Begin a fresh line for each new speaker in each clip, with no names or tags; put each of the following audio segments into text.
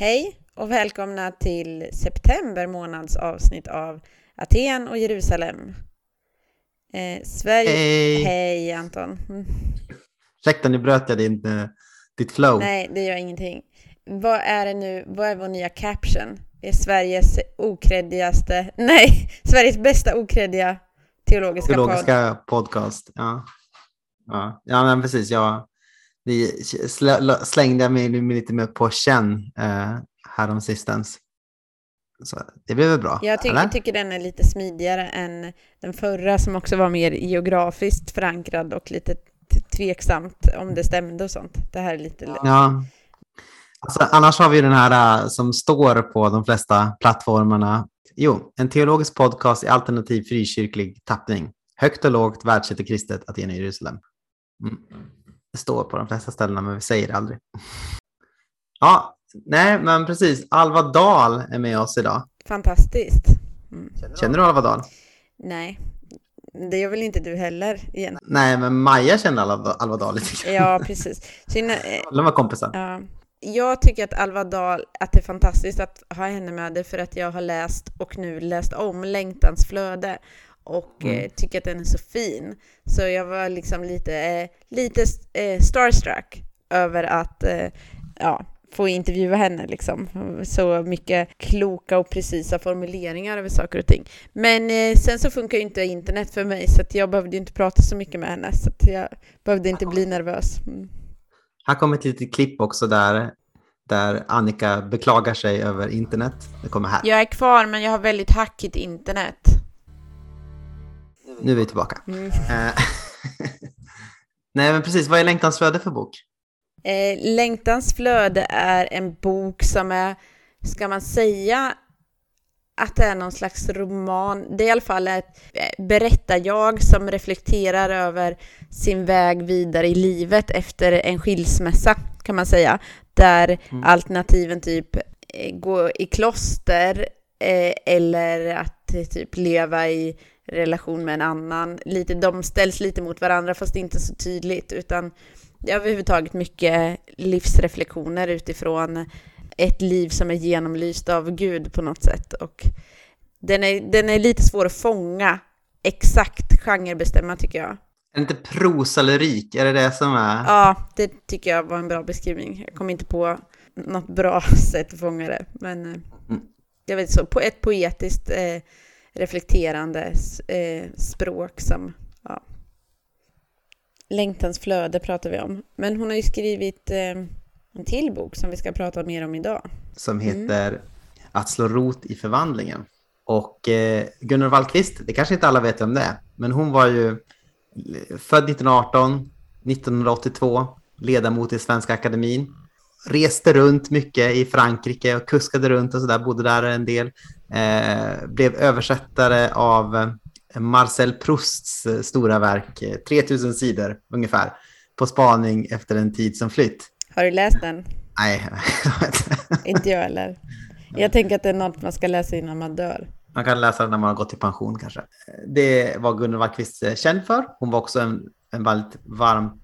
Hej och välkomna till september månads avsnitt av Aten och Jerusalem. Eh, Sverige...
Hej!
Hej Anton. Mm.
Ursäkta, nu bröt jag din, eh, ditt flow.
Nej, det gör ingenting. Vad är det nu? Vad är vår nya caption? Det är Sveriges okreddigaste... Nej, Sveriges bästa okreddiga teologiska.
Teologiska podcast. Ja. Ja. ja, men precis. Jag vi slä, slängde mig lite mer på känn eh, häromsistens. Så det blev väl bra?
Jag ty
eller?
tycker den är lite smidigare än den förra som också var mer geografiskt förankrad och lite tveksamt om det stämde och sånt. Det här är lite...
Ja. Alltså, annars har vi den här uh, som står på de flesta plattformarna. Jo, en teologisk podcast i alternativ frikyrklig tappning. Högt och lågt, världsligt och kristet, Aten och Jerusalem. Mm. Står på de flesta ställena, men vi säger det aldrig. Ja, nej, men precis. Alva Dahl är med oss idag.
Fantastiskt.
Mm. Känner du Alva Dahl?
Nej, det gör väl inte du heller igen.
Nej, men Maja känner Alva, Alva Dahl lite
Ja, precis. Så,
De var kompisar.
Ja. Jag tycker att Alva Dahl, att det är fantastiskt att ha henne med det för att jag har läst och nu läst om Längtans flöde och mm. eh, tycker att den är så fin. Så jag var liksom lite, eh, lite eh, starstruck över att eh, ja, få intervjua henne liksom. Så mycket kloka och precisa formuleringar över saker och ting. Men eh, sen så funkar ju inte internet för mig så jag behövde inte prata så mycket med henne så jag behövde inte bli nervös. Mm.
Här kommer ett litet klipp också där, där Annika beklagar sig över internet. Det kommer här.
Jag är kvar men jag har väldigt hackigt internet.
Nu är vi tillbaka. Mm. Eh, nej men precis, vad är Längtans flöde för bok?
Eh, Längtans flöde är en bok som är, ska man säga, att det är någon slags roman. Det är i alla fall ett eh, berättar-jag som reflekterar över sin väg vidare i livet efter en skilsmässa, kan man säga. Där mm. alternativen typ eh, gå i kloster eh, eller att typ leva i relation med en annan. Lite, de ställs lite mot varandra fast inte så tydligt utan det är överhuvudtaget mycket livsreflektioner utifrån ett liv som är genomlyst av Gud på något sätt. Och den är, den är lite svår att fånga, exakt genrebestämma tycker jag.
Är inte prosalyrik, är det det som är?
Ja, det tycker jag var en bra beskrivning. Jag kom inte på något bra sätt att fånga det, men eh, mm. jag vet så, på ett poetiskt eh, reflekterande eh, språk som ja. Längtans flöde pratar vi om. Men hon har ju skrivit eh, en till bok som vi ska prata mer om idag.
Som mm. heter mm. Att slå rot i förvandlingen. Och eh, Gunnar Wallqvist, det kanske inte alla vet om det är, men hon var ju född 1918, 1982, ledamot i Svenska Akademin, reste runt mycket i Frankrike och kuskade runt och sådär, bodde där en del. Eh, blev översättare av eh, Marcel Prousts eh, stora verk, 3000 sidor ungefär, på spaning efter en tid som flytt.
Har du läst den?
Nej,
inte jag heller. Jag tänker att det är något man ska läsa innan man dör.
Man kan läsa den när man har gått i pension kanske. Det var Gunnel Wallqvist känd för. Hon var också en, en väldigt varmt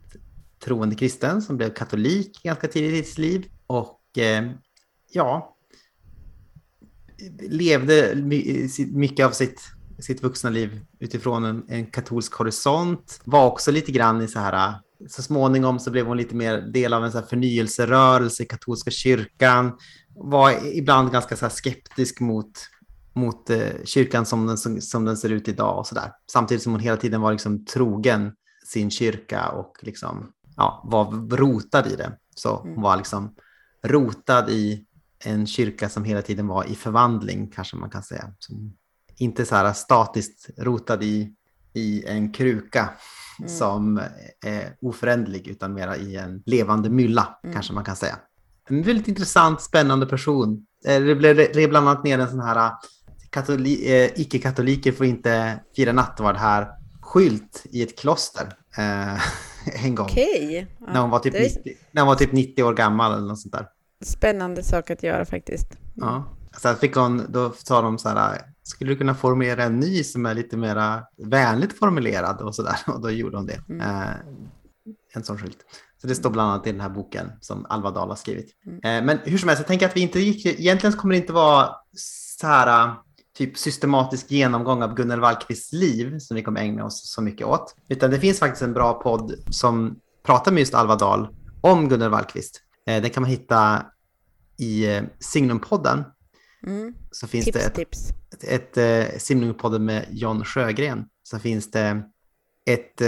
troende kristen som blev katolik ganska tidigt i sitt liv. Och eh, ja, levde mycket av sitt, sitt vuxna liv utifrån en, en katolsk horisont. Var också lite grann i så här, så småningom så blev hon lite mer del av en så här förnyelserörelse i katolska kyrkan. Var ibland ganska så skeptisk mot, mot eh, kyrkan som den, som den ser ut idag och så där. Samtidigt som hon hela tiden var liksom trogen sin kyrka och liksom, ja, var rotad i det. Så hon mm. var liksom rotad i en kyrka som hela tiden var i förvandling, kanske man kan säga. Som inte så här statiskt rotad i, i en kruka mm. som är oföränderlig, utan mera i en levande mylla, mm. kanske man kan säga. En väldigt intressant, spännande person. Eh, det blev, det bland annat ner en sån här katoli, eh, icke-katoliker får inte fira nattvard här skylt i ett kloster eh, en gång. Okay. när, hon var typ 90, när hon var typ 90 år gammal eller något sånt där.
Spännande sak att göra faktiskt.
Mm. Ja. Så fick hon, då sa de så här, skulle du kunna formulera en ny som är lite mer vänligt formulerad och så där. Och då gjorde hon det. Mm. Eh, en sån skylt. Så det står bland annat i den här boken som Alva Dahl har skrivit. Mm. Men hur som helst, jag tänker att vi inte gick, egentligen kommer det inte vara så här typ systematisk genomgång av Gunnel Wallqvists liv som vi kommer ägna oss så mycket åt. Utan det finns faktiskt en bra podd som pratar med just Alva Dahl om Gunnel Wallqvist. Den kan man hitta i Signumpodden. Mm. Så finns tips, det ett, tips. ett, ett, ett Signumpodden med John Sjögren. Så finns det ett,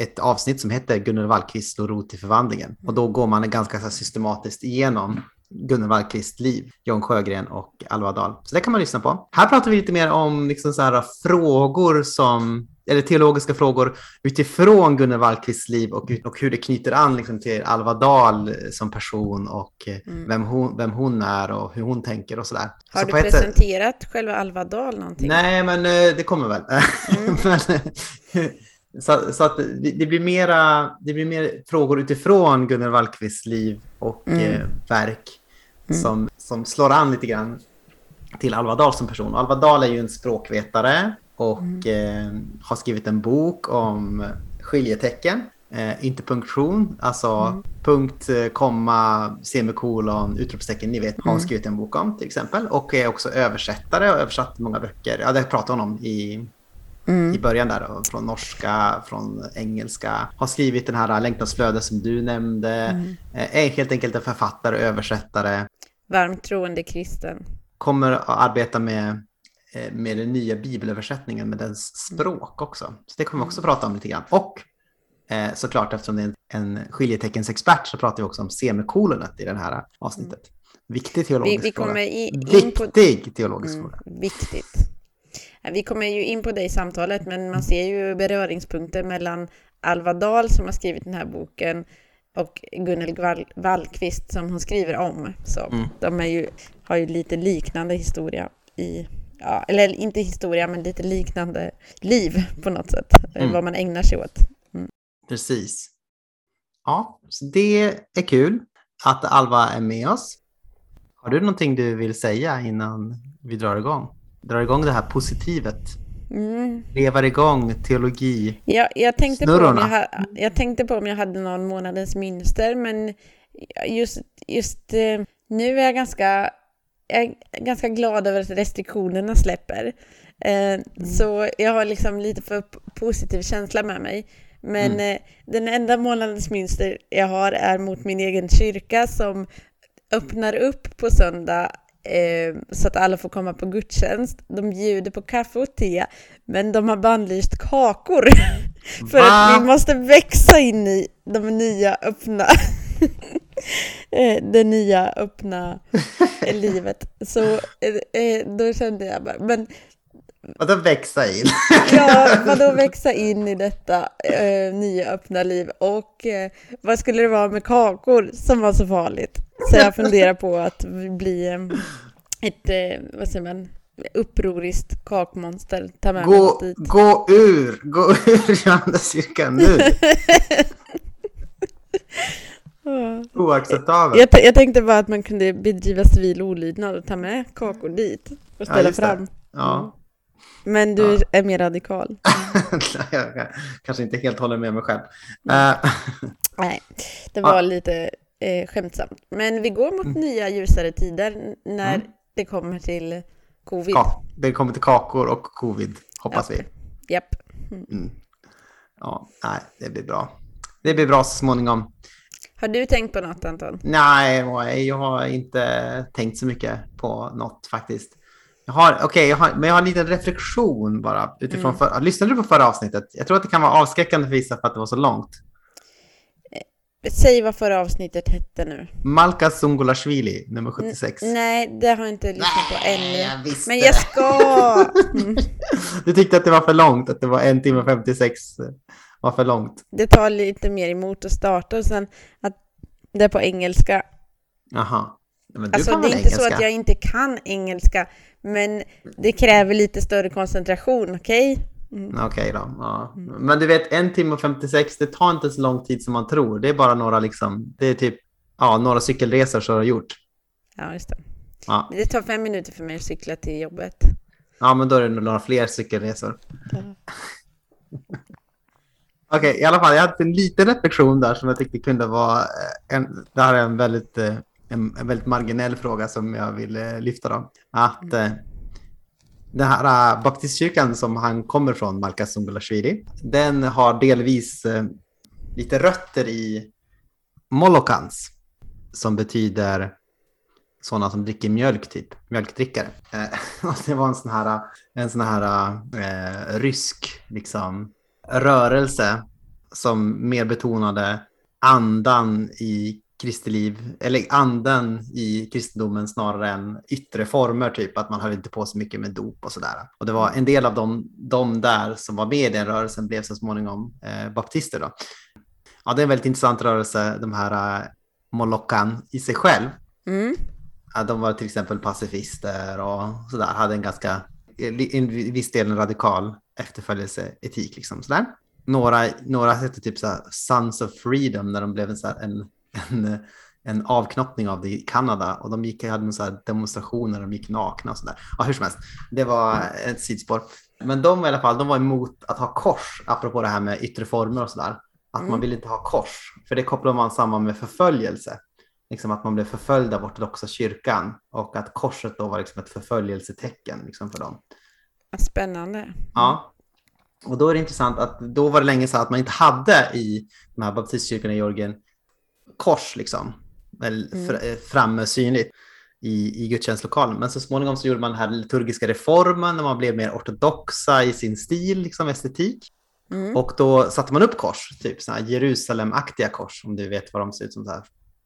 ett avsnitt som heter Gunnel Wallqvist slår rot i förvandlingen. Och då går man ganska så systematiskt igenom Gunnel Wallqvists liv, John Sjögren och Alva Dahl. Så det kan man lyssna på. Här pratar vi lite mer om liksom så här frågor som, eller teologiska frågor utifrån Gunnel Wallqvists liv och, och hur det knyter an liksom till Alva Dahl som person och mm. vem, hon, vem hon är och hur hon tänker och sådär.
Har
så
du presenterat sätt... själva Alva Dahl någonting?
Nej, men eh, det kommer väl. Mm. men, så, så, att det, blir mera, det blir mer frågor utifrån Gunnel Wallqvists liv och mm. eh, verk mm. som, som slår an lite grann till Alva Dahl som person. Alva Dahl är ju en språkvetare och mm. eh, har skrivit en bok om skiljetecken. Eh, interpunktion, alltså mm. punkt, eh, komma, semikolon, utropstecken, ni vet, har hon mm. skrivit en bok om till exempel. Och är också översättare och översatt många böcker. Ja, det pratade hon om i, mm. i början där, då, från norska, från engelska. Har skrivit den här Längtansflöde som du nämnde. Mm. Eh, är helt enkelt en författare och översättare
varmt troende kristen.
Kommer att arbeta med, eh, med den nya bibelöversättningen med dess språk också. Så det kommer vi också mm. prata om lite grann. Och eh, såklart eftersom det är en skiljeteckensexpert så pratar vi också om semikolonet i det här avsnittet. Mm. Viktig teologisk
vi, vi
fråga.
I,
Viktig på... teologisk mm, fråga.
Viktigt. Vi kommer ju in på det i samtalet, men man ser ju beröringspunkter mellan Alva Dahl som har skrivit den här boken och Gunnel Wallqvist som hon skriver om. Så mm. de ju, har ju lite liknande historia i, ja, eller inte historia, men lite liknande liv på något sätt, mm. vad man ägnar sig åt. Mm.
Precis. Ja, så det är kul att Alva är med oss. Har du någonting du vill säga innan vi drar igång? Drar igång det här positivet Mm. Levar igång teologi.
Ja, jag, tänkte på om jag, jag tänkte på om jag hade någon månadens mönster, men just, just eh, nu är jag ganska, jag är ganska glad över att restriktionerna släpper. Eh, mm. Så jag har liksom lite för positiv känsla med mig. Men mm. Eh, den enda månadens mönster jag har är mot min egen kyrka som öppnar upp på söndag eh, så att alla får komma på gudstjänst. De bjuder på kaffe och te, men de har bannlyst kakor. för Va? att vi måste växa in i de nya öppna det nya öppna livet. Så eh, eh, då kände jag bara, men
Vadå växa in?
ja, vadå växa in i detta eh, nya öppna liv? Och eh, vad skulle det vara med kakor som var så farligt? Så jag funderar på att bli eh, ett, eh, vad säger man, upproriskt kakmonster. Ta med
gå, dit. gå ur, gå ur Johannes-kyrkan nu! Oacceptabelt.
Jag, jag, tänkte bara att man kunde bedriva civil olydnad och ta med kakor dit och ställa ja, fram.
Ja.
Men du ja. är mer radikal.
jag kanske inte helt håller med mig själv.
Mm. Nej, det var ja. lite eh, skämtsamt. Men vi går mot mm. nya ljusare tider när mm. det kommer till covid. Ja,
det kommer till kakor och covid, hoppas
vi. Japp. Mm.
Ja, nej, det blir bra. Det blir bra så småningom.
Har du tänkt på något, Anton?
Nej, jag har inte tänkt så mycket på något faktiskt. Jag har, okay, men jag har en liten reflektion bara utifrån. Mm. För, lyssnade du på förra avsnittet? Jag tror att det kan vara avskräckande för vissa för att det var så långt.
Eh, säg vad förra avsnittet hette nu.
Malka Sungulashvili, nummer 76.
N nej, det har jag inte lyssnat på ännu.
Jag visste
men jag ska!
Du tyckte att det var för långt, att det var en timme och 56 var för långt.
Det tar lite mer emot att starta och sen att det är på engelska.
Jaha.
Men du alltså, det är inte engelska. så att jag inte kan engelska, men det kräver lite större koncentration, okej? Okay?
Mm. Okej okay då. Ja. Mm. Men du vet, en timme och 56, det tar inte så lång tid som man tror. Det är bara några, liksom, det är typ ja, några cykelresor som du har gjort.
Ja, just det. Ja. Det tar fem minuter för mig att cykla till jobbet.
Ja, men då är det några fler cykelresor. Ja. Okej, okay, i alla fall, jag hade en liten reflektion där som jag tyckte kunde vara eh, en, det här är en väldigt, eh, en, en väldigt marginell fråga som jag vill eh, lyfta då. Att mm. den här baptistkyrkan som han kommer från, Malka Sungulashvili, den har delvis lite rötter i Molokans som betyder sådana som dricker mjölk, typ mjölkdrickare. det var en sån här, en sån här eh, rysk liksom, rörelse som mer betonade andan i kristliv, eller anden i kristendomen snarare än yttre former, typ att man höll inte på så mycket med dop och sådär. Och det var en del av dem, de där som var med i den rörelsen blev så småningom eh, baptister. Då. Ja, det är en väldigt intressant rörelse, de här eh, Molockan i sig själv. Mm. Ja, de var till exempel pacifister och sådär, hade en ganska, en viss del en radikal efterföljelseetik. Liksom, sådär. Några, några hette typ så Sons of Freedom när de blev en, så en, en, en avknoppning av det i Kanada och de gick, hade så demonstrationer, de gick nakna och sådär. Ja, hur som helst, det var ett sidspår. Men de i alla fall, de var emot att ha kors, apropå det här med yttre former och sådär. Att mm. man vill inte ha kors, för det kopplar man samman med förföljelse. Liksom att man blev förföljd av ortodoxa kyrkan och att korset då var liksom ett förföljelsetecken liksom för dem.
Spännande.
Ja. Och då är det intressant att då var det länge så att man inte hade i de här baptistkyrkorna i Georgien kors liksom, mm. Eh, framme synligt i, i gudstjänstlokalen. Men så småningom så gjorde man den här liturgiska reformen när man blev mer ortodoxa i sin stil, liksom estetik. Mm. Och då satte man upp kors, typ sådana här Jerusalem-aktiga kors, om du vet vad de ser ut som. Så här.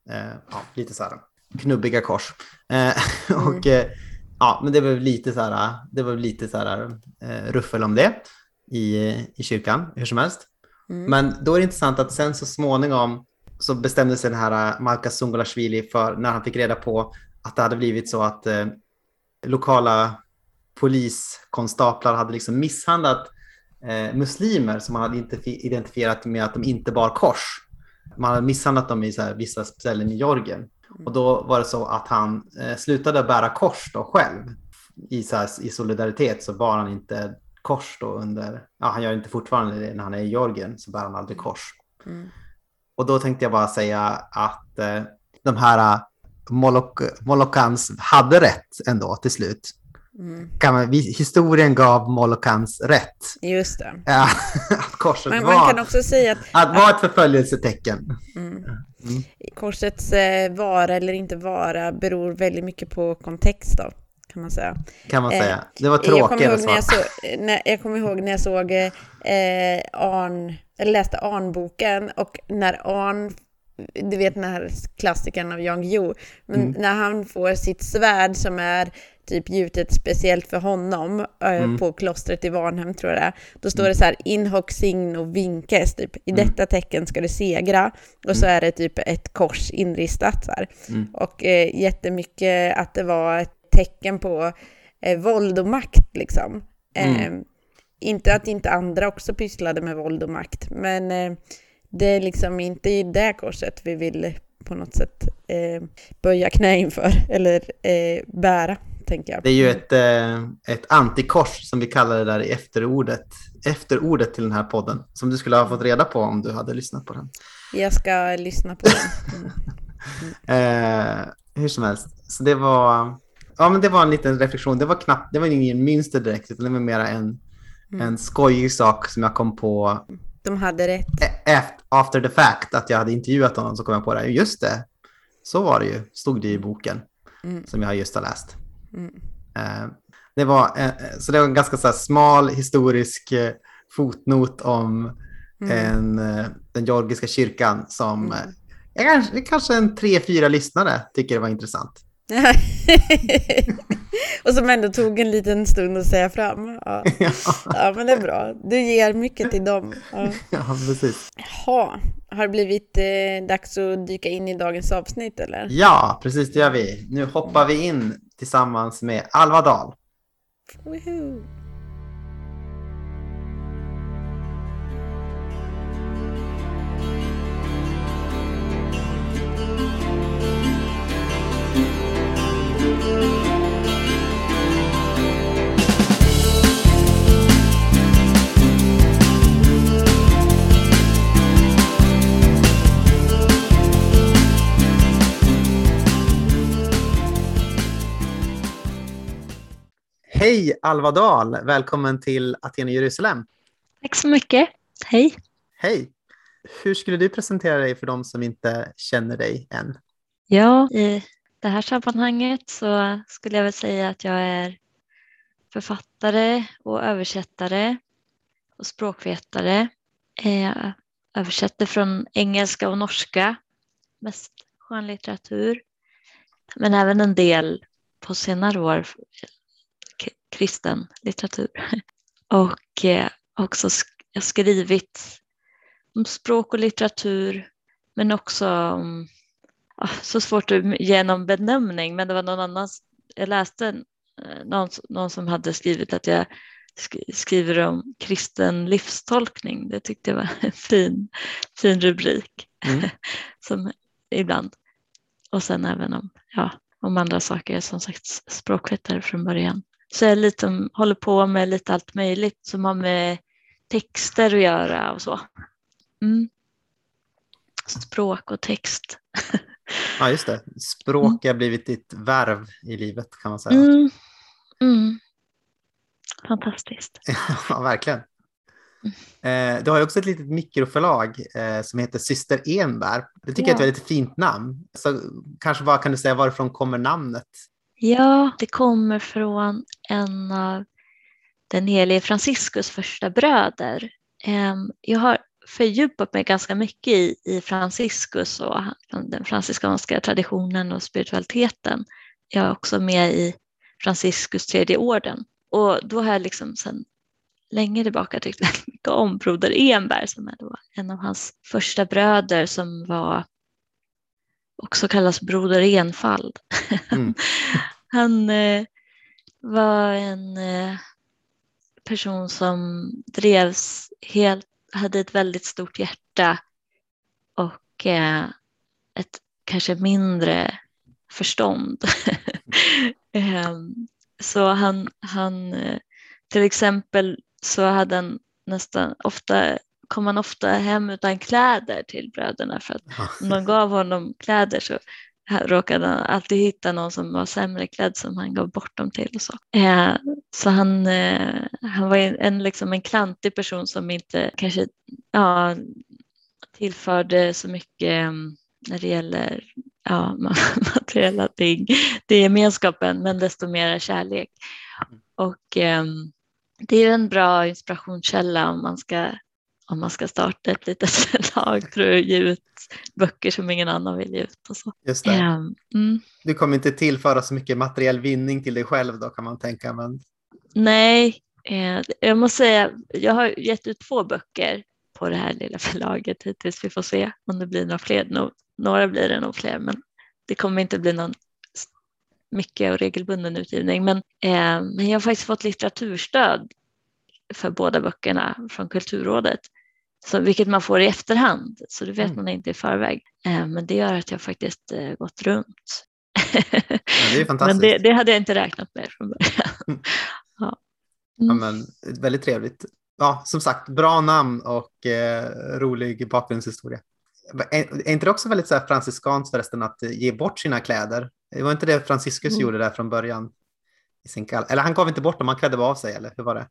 Eh, ja, lite så här knubbiga kors. Eh, mm. och eh, ja, men det var lite så här, det var lite så här eh, ruffel om det i, i kyrkan, hur som helst. Mm. Men då är det intressant att sen så småningom så bestämde sig den här eh, Malka Sungulashvili för när han fick reda på att det hade blivit så att eh, lokala poliskonstaplar hade liksom misshandlat eh, muslimer som man hade identifierat med att de inte bar kors. Man hade misshandlat dem i så här, vissa ställen i Georgien. Och då var det så att han eh, slutade bära kors då själv. I, så här, I solidaritet så bar han inte kors då under, ja han gör inte fortfarande det när han är i Georgien så bär han aldrig kors. Mm. Och då tänkte jag bara säga att eh, de här eh, Molok Molokans hade rätt ändå till slut. Mm. Kan man, vi, historien gav Molokans rätt.
Just det.
Ja, att korset
Men
var,
man kan också säga att,
att var ett förföljelsetecken.
Mm. Mm. Korsets eh, vara eller inte vara beror väldigt mycket på kontext då kan man säga.
Kan man säga. Eh, det var tråkigare svar.
Jag, när, jag kommer ihåg när jag såg eh, Arn, eller läste Arn-boken och när Arn du vet den här klassikern av Jan Guillou, men mm. när han får sitt svärd som är typ gjutet speciellt för honom eh, mm. på klostret i Varnhem tror jag det är. Då står mm. det så här in hoc signo vinkes, typ i mm. detta tecken ska du segra. Och så mm. är det typ ett kors inristat så här. Och eh, jättemycket att det var ett tecken på eh, våld och makt liksom. Eh, inte att inte andra också pysslade med våld och makt, men eh, det är liksom inte i det korset vi vill på något sätt eh, böja knä inför eller eh, bära tänker jag.
Det är ju ett, eh, ett antikors som vi kallar det där i efterordet, efterordet till den här podden. Som du skulle ha fått reda på om du hade lyssnat på den.
Jag ska lyssna på den. Mm.
Mm. Eh, hur som helst, så det var, ja, men det var en liten reflektion. Det var knappt, det var ingen mönster direkt, utan det var mer en, mm. en skojig sak som jag kom på.
De hade rätt.
After the fact, att jag hade intervjuat honom så kom jag på det. Just det, så var det ju, stod det i boken mm. som jag just har läst. Mm. Eh, det var, eh, så det var en ganska så smal historisk eh, fotnot om mm. en, den georgiska kyrkan som mm. kanske, kanske en tre, fyra lyssnare tycker det var intressant.
och som ändå tog en liten stund att säga fram. Ja. ja. men det är bra. Du ger mycket till dem.
Ja, ja precis.
Jaha, har det blivit eh, dags att dyka in i dagens avsnitt eller?
Ja, precis det gör vi. Nu hoppar vi in tillsammans med Alva Dahl. Woohoo. Hej Alva Dahl! Välkommen till Aten i Jerusalem.
Tack så mycket. Hej.
Hej. Hur skulle du presentera dig för de som inte känner dig än?
Ja, eh, det här sammanhanget så skulle jag väl säga att jag är författare och översättare och språkvetare. Jag översätter från engelska och norska, mest skönlitteratur, men även en del på senare år kristen litteratur. Och eh, också jag skrivit om språk och litteratur, men också om, så svårt att ge någon benämning, men det var någon annan, jag läste eh, någon, någon som hade skrivit att jag skriver om kristen livstolkning. Det tyckte jag var en fin, fin rubrik. Mm. som ibland. Och sen även om, ja, om andra saker, som sagt språkvetare från början. Så jag lite, håller på med lite allt möjligt som har med texter att göra och så. Mm. Språk och text.
Ja, just det. Språk har blivit ditt värv i livet kan man säga.
Mm. Mm. Fantastiskt.
ja, verkligen. Eh, du har ju också ett litet mikroförlag eh, som heter Syster Enbär. Det tycker ja. jag är ett väldigt fint namn. Så kanske bara kan du säga varifrån kommer namnet?
Ja, det kommer från en av den helige Franciscus första bröder. Eh, jag har fördjupat mig ganska mycket i, i Franciscus och den franciskanska traditionen och spiritualiteten. Jag är också med i Franciscus tredje orden och då har jag liksom sedan länge tillbaka tyckt väldigt mycket om Broder Enberg som är då en av hans första bröder som var också kallas Broder Enfald. Mm. Han eh, var en eh, person som drevs helt, hade ett väldigt stort hjärta och eh, ett kanske mindre förstånd. Ehm, så han, han eh, till exempel så hade han nästan ofta kom han ofta hem utan kläder till bröderna för att om de gav honom kläder så råkade han alltid hitta någon som var sämre klädd som han gav bort dem till. Och så eh, så han, eh, han var en, liksom en klantig person som inte kanske ja, tillförde så mycket mm, när det gäller ja, materiella ting till gemenskapen, men desto mer kärlek. Och eh, det är en bra inspirationskälla om man ska om man ska starta ett litet förlag för att ge ut böcker som ingen annan vill ge ut. Och så.
Just det. Um, mm. Du kommer inte tillföra så mycket materiell vinning till dig själv då kan man tänka. Men...
Nej, eh, jag måste säga, jag har gett ut två böcker på det här lilla förlaget hittills. Vi får se om det blir några fler. några blir det nog fler, men det kommer inte bli någon mycket och regelbunden utgivning. Men, eh, men jag har faktiskt fått litteraturstöd för båda böckerna från Kulturrådet. Så, vilket man får i efterhand, så det vet mm. man inte i förväg. Eh, men det gör att jag faktiskt eh, gått runt.
Ja, det är fantastiskt.
men det, det, hade jag inte räknat med från början. Mm.
ja. Mm. ja. men, väldigt trevligt. Ja, som sagt, bra namn och eh, rolig bakgrundshistoria. Är, är inte det också väldigt så här franciskanskt förresten att ge bort sina kläder? Det var inte det Franciscus mm. gjorde där från början? I sin kall eller han gav inte bort dem, han klädde av sig, eller hur var det?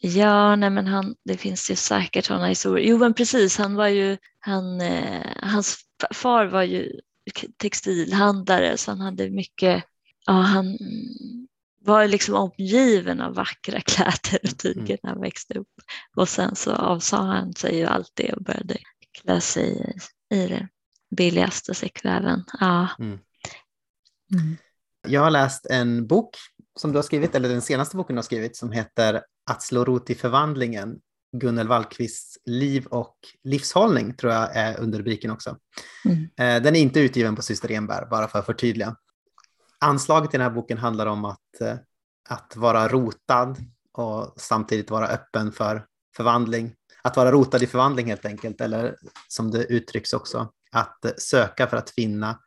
Ja, nej men han, det finns ju säkert sådana historier. Jo, men precis, han var ju, han, eh, hans far var ju textilhandlare så han hade mycket, ja han var liksom omgiven av vackra kläder och tyger mm. när han växte upp. Och sen så avsa han sig ju allt det och började klä sig i, i det billigaste säckväven. Ja. Mm.
Mm. Jag har läst en bok som du har skrivit, eller den senaste boken du har skrivit, som heter Att slå rot i förvandlingen. Gunnel Wallqvists liv och livshållning tror jag är under rubriken också. Mm. Eh, den är inte utgiven på Syster Enberg, bara för att förtydliga. Anslaget i den här boken handlar om att, eh, att vara rotad och samtidigt vara öppen för förvandling. Att vara rotad i förvandling helt enkelt, eller som det uttrycks också, att söka för att finna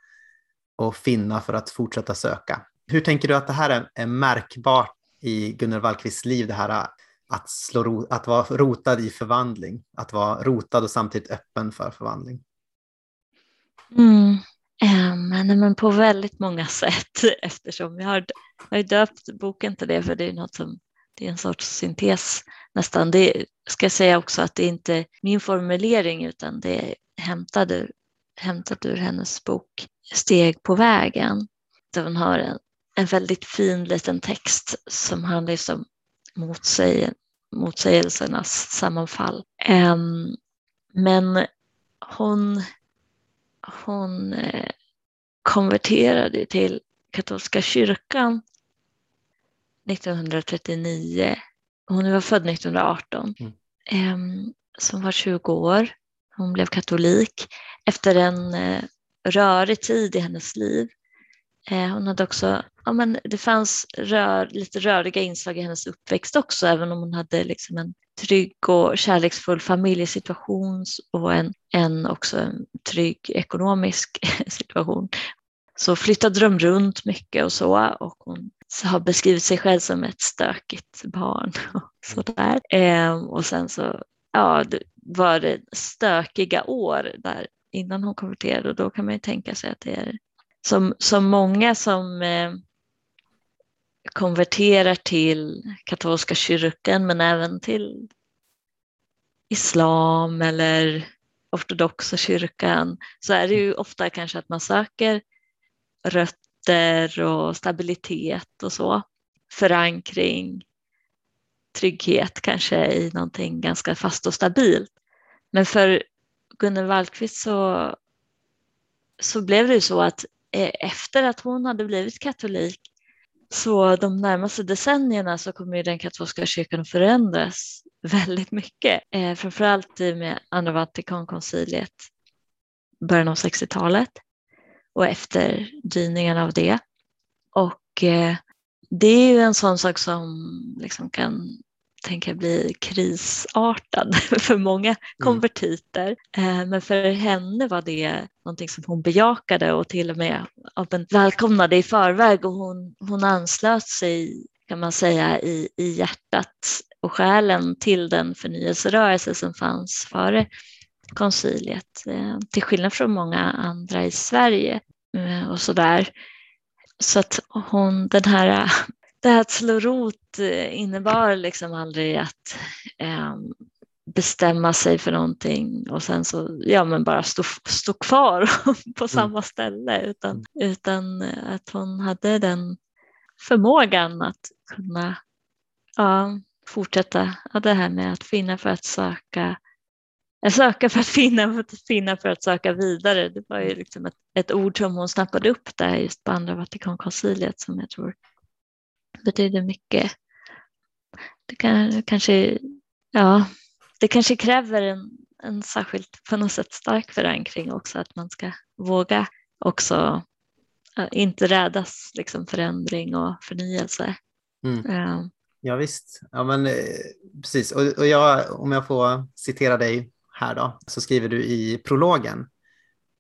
och finna för att fortsätta söka. Hur tänker du att det här är, är märkbart i Gunnel Wallqvists liv, det här äh, att, slå, att vara rotad i förvandling, att vara rotad och samtidigt öppen för förvandling?
Mm. Um, men på väldigt många sätt eftersom jag har, jag har döpt boken till det för det är något som det är en sorts syntes nästan. Det ska jag säga också att det är inte min formulering utan det är hämtad ur, hämtat ur hennes bok Steg på vägen. Där hon har en, en väldigt fin liten text som handlar om motsäg, motsägelsernas sammanfall. Um, men hon, hon eh, konverterade till katolska kyrkan 1939. Hon var född 1918. Mm. Um, som var 20 år. Hon blev katolik efter en eh, rörig tid i hennes liv. Eh, hon hade också, ja, men det fanns rör, lite röriga inslag i hennes uppväxt också, även om hon hade liksom en trygg och kärleksfull familjesituation och en, en också en trygg ekonomisk situation. Så flyttade de runt mycket och så och hon har beskrivit sig själv som ett stökigt barn och sådär. Ehm, och sen så ja, det var det stökiga år där innan hon konverterade och då kan man ju tänka sig att det är som, som många som eh, konverterar till katolska kyrkan men även till islam eller ortodoxa kyrkan så är det ju ofta kanske att man söker rötter och stabilitet och så. Förankring, trygghet kanske i någonting ganska fast och stabilt. Men för Gunnel Wallqvist så, så blev det ju så att Eh, efter att hon hade blivit katolik så de närmaste decennierna så kommer den katolska kyrkan att förändras väldigt mycket. Eh, framförallt med andra Vatikankonciliet början av 60-talet och efterdyningarna av det. Och eh, det är ju en sån sak som liksom kan tänka bli krisartad för många mm. konvertiter. Mm. Men för henne var det någonting som hon bejakade och till och med välkomnade i förväg och hon, hon anslöt sig kan man säga i, i hjärtat och själen till den förnyelserörelse som fanns före konciliet, eh, till skillnad från många andra i Sverige eh, och sådär. Så att hon, den här, det här att slå rot eh, innebar liksom aldrig att eh, bestämma sig för någonting och sen så ja, men bara stå, stå kvar på mm. samma ställe utan, utan att hon hade den förmågan att kunna ja, fortsätta ja, det här med att finna för att söka Söka för att finna, för att finna för att söka vidare. Det var ju liksom ett, ett ord som hon snappade upp där just på andra Vatikankonciliet som jag tror betyder mycket. Det kan, kanske, ja, det kanske kräver en, en särskilt på något sätt stark förankring också att man ska våga också inte rädas liksom förändring och förnyelse.
Mm. Ja. ja visst, ja, men, eh, precis. Och, och jag, om jag får citera dig här då, så skriver du i prologen.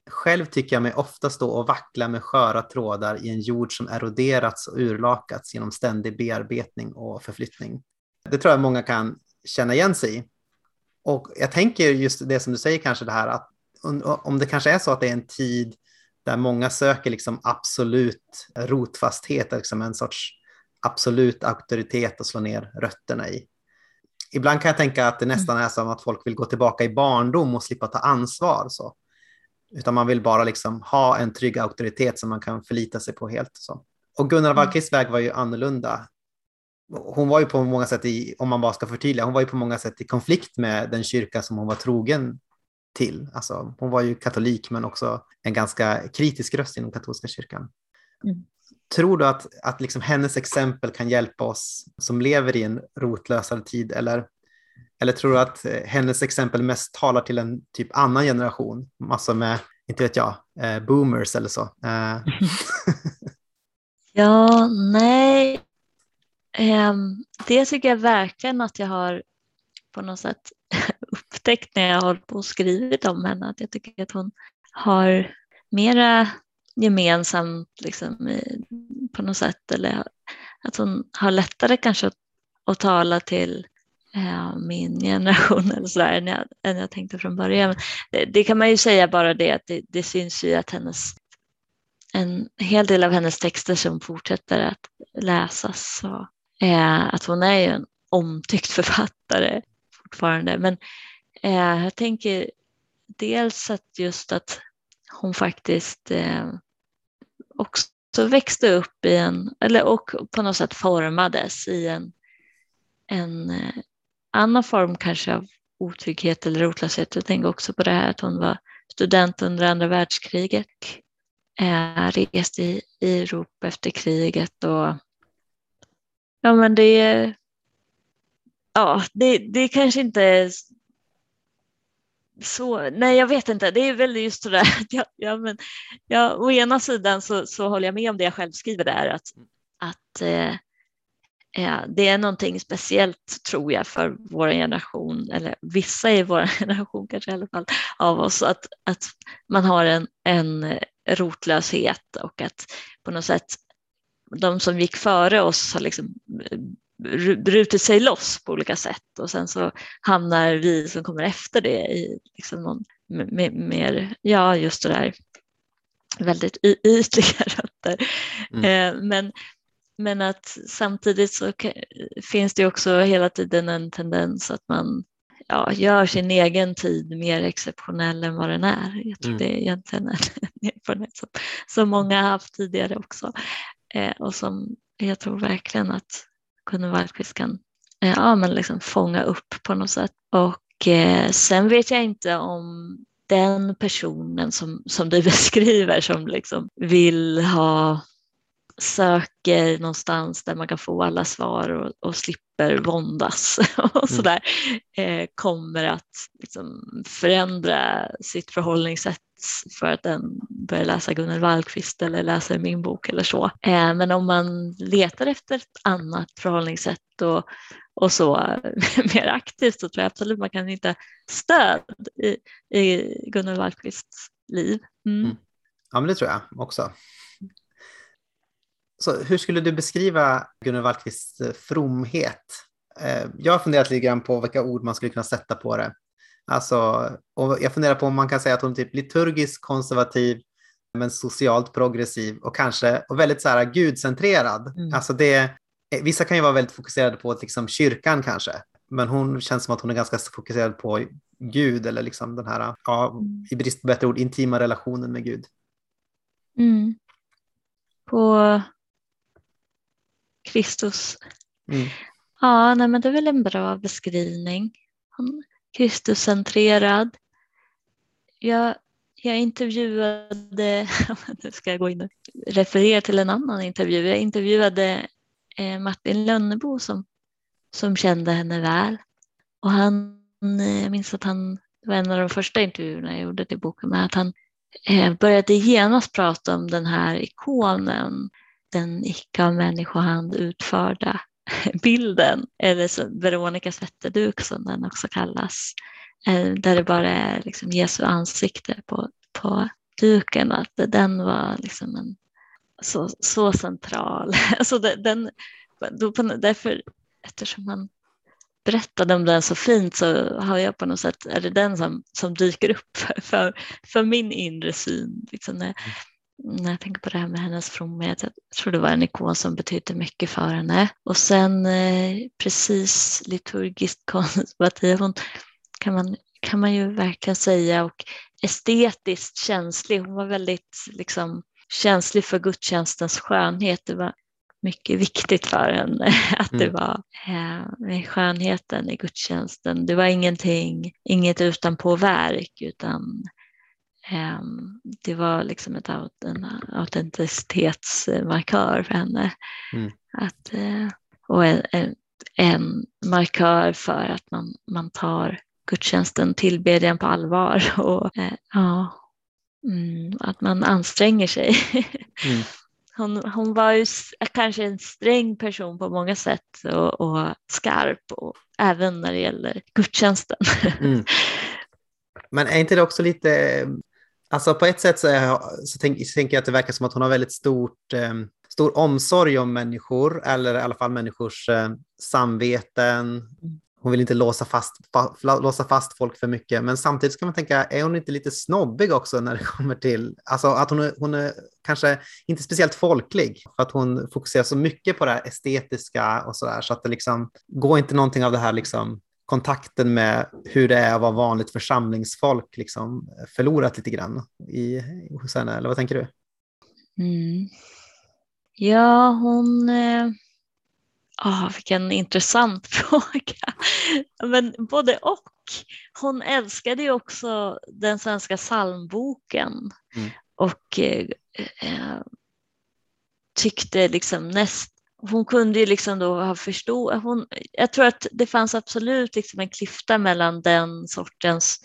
Själv tycker jag mig ofta stå och vackla med sköra trådar i en jord som eroderats och urlakats genom ständig bearbetning och förflyttning. Det tror jag många kan känna igen sig i. Och jag tänker just det som du säger kanske det här att om det kanske är så att det är en tid där många söker liksom absolut rotfasthet, liksom en sorts absolut auktoritet att slå ner rötterna i ibland kan jag tänka att det mm. nästan är som att folk vill gå tillbaka i barndom och slippa ta ansvar. Så. Utan man vill bara liksom ha en trygg auktoritet som man kan förlita sig på helt. Så. Och Gunnar mm. Wallquists väg var ju annorlunda. Hon var ju på många sätt, i, om man bara ska förtydliga, hon var ju på många sätt i konflikt med den kyrka som hon var trogen till. Alltså, hon var ju katolik men också en ganska kritisk röst inom katolska kyrkan. Mm. Tror du att, att liksom hennes exempel kan hjälpa oss som lever i en rotlösare tid eller, eller tror du att eh, hennes exempel mest talar till en typ annan generation, massor med, inte vet jag, eh, boomers eller så? Eh.
ja, nej. Um, det tycker jag verkligen att jag har på något sätt upptäckt när jag har hållit på och skrivit om henne, att jag tycker att hon har mera gemensamt liksom, på något sätt eller att hon har lättare kanske att, att tala till Eh, min generation eller sådär än jag, än jag tänkte från början. Det, det, kan man ju säga bara det att det, det syns ju att hennes en hel del av hennes texter som fortsätter att läsas. Så, eh, att hon är ju en omtyckt författare fortfarande. Men eh, jag tänker dels att just att hon faktiskt eh, också växte upp i en, eller och på något sätt formades i en, en eh, annan form kanske av otrygghet eller rotlöshet. Jag tänker också på det här att hon var student under andra världskriget, eh, reste i, i Europa efter kriget och ja men det ja, det, det kanske inte är så, nej jag vet inte, det är väl just sådär att jag, ja, men, ja, å ena sidan så, så håller jag med om det jag själv skriver där att, att eh, det är någonting speciellt tror jag för vår generation, eller vissa i vår generation kanske i alla fall av oss, att, att man har en, en rotlöshet och att på något sätt de som gick före oss har liksom brutit sig loss på olika sätt och sen så hamnar vi som kommer efter det i liksom någon mer, ja just det där väldigt ytliga rötter. Mm. Eh, men, men att samtidigt så finns det också hela tiden en tendens att man ja, gör sin egen tid mer exceptionell än vad den är. Jag tror mm. det är egentligen en erfarenhet som, som många har haft tidigare också eh, och som jag tror verkligen att Gunnar Wallqvist kan eh, ja, men liksom fånga upp på något sätt. Och eh, sen vet jag inte om den personen som, som du beskriver som liksom vill ha söker någonstans där man kan få alla svar och, och slipper våndas och mm. sådär eh, kommer att liksom förändra sitt förhållningssätt för att den börjar läsa Gunnar Wallqvist eller läser min bok eller så. Eh, men om man letar efter ett annat förhållningssätt och, och så mer aktivt så tror jag absolut man kan hitta stöd i, i Gunnar Wallqvists liv. Mm. Mm.
Ja, men det tror jag också. Så hur skulle du beskriva Gunnar Wallqvists eh, fromhet? Eh, jag har funderat lite grann på vilka ord man skulle kunna sätta på det. Alltså, och jag funderar på om man kan säga att hon är typ liturgiskt konservativ men socialt progressiv och kanske och väldigt så här gudcentrerad. Mm. Alltså det, eh, vissa kan ju vara väldigt fokuserade på liksom kyrkan kanske, men hon känns som att hon är ganska fokuserad på Gud eller liksom den här, ja, mm. i brist på bättre ord, intima relationen med Gud.
Mm. På Kristus. Mm. Ja, nej, men det är väl en bra beskrivning. Kristuscentrerad. Jag, jag intervjuade, nu ska jag gå in och referera till en annan intervju. Jag intervjuade eh, Martin Lönnebo som, som kände henne väl. Och han, eh, jag minns att han, det var en av de första intervjuerna jag gjorde till boken, med att han eh, började genast prata om den här ikonen, den icke av människohand utförda bilden, eller så Veronica Svetterduk som den också kallas, eh, där det bara är liksom Jesu ansikte på, på duken, att den var liksom en, så, så central. alltså den, då på, därför, eftersom man berättade om den så fint så har jag på något sätt, är det den som, som dyker upp för, för min inre syn. Liksom när, mm när jag tänker på det här med hennes fromhet, jag tror det var en ikon som betydde mycket för henne. Och sen eh, precis liturgiskt konservativ kan man, kan man ju verkligen säga och estetiskt känslig. Hon var väldigt liksom, känslig för gudstjänstens skönhet. Det var mycket viktigt för henne att det mm. var eh, skönheten i gudstjänsten. Det var ingenting, inget utanpåverk utan det var liksom ett, en autenticitetsmarkör för henne. Mm. Att, eh, och en, en, markör för att man, man tar gudstjänsten, tillbedjan på allvar och eh, ja, mm, att man anstränger sig. Mm. Hon, hon var ju kanske en sträng person på många sätt och, och skarp och även när det gäller gudstjänsten. Mm.
Men är inte det också lite Alltså på ett sätt så, jag, så, tänk, så tänker jag att det verkar som att hon har väldigt stort, eh, stor omsorg om människor, eller i alla fall människors eh, samveten. Hon vill inte låsa fast, fa, låsa fast folk för mycket, men samtidigt kan man tänka, är hon inte lite snobbig också när det kommer till, alltså att hon är, hon är kanske inte speciellt folklig, för att hon fokuserar så mycket på det här estetiska och så där, så att det liksom, går inte någonting av det här liksom kontakten med hur det är att vara vanligt församlingsfolk liksom förlorat lite grann i, hos henne, eller vad tänker du?
Mm. Ja, hon... Eh... Oh, vilken intressant fråga. Men både och. Hon älskade ju också den svenska psalmboken mm. och eh, eh, tyckte liksom näst, hon kunde ju liksom då ha förstått, hon, jag tror att det fanns absolut liksom en klyfta mellan den sortens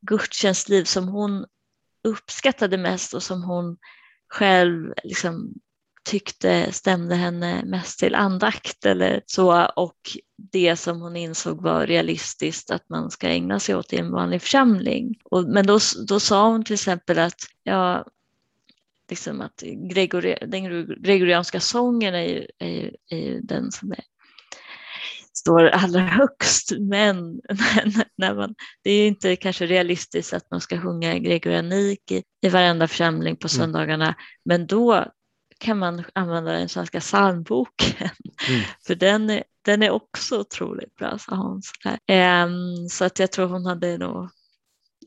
gudstjänstliv som hon uppskattade mest och som hon själv liksom tyckte stämde henne mest till andakt eller så och det som hon insåg var realistiskt att man ska ägna sig åt i en vanlig församling. Och, men då, då sa hon till exempel att ja, liksom att Gregori, den gregorianska sången är ju, är, ju, är ju den som är, står allra högst, men, när man, det är inte kanske realistiskt att man ska sjunga gregorianik i, i varenda församling på mm. söndagarna, mm. men då kan man använda den svenska psalmboken. Mm. För den är, den är också otroligt bra, sa hon. Så, um, så att jag tror hon hade nog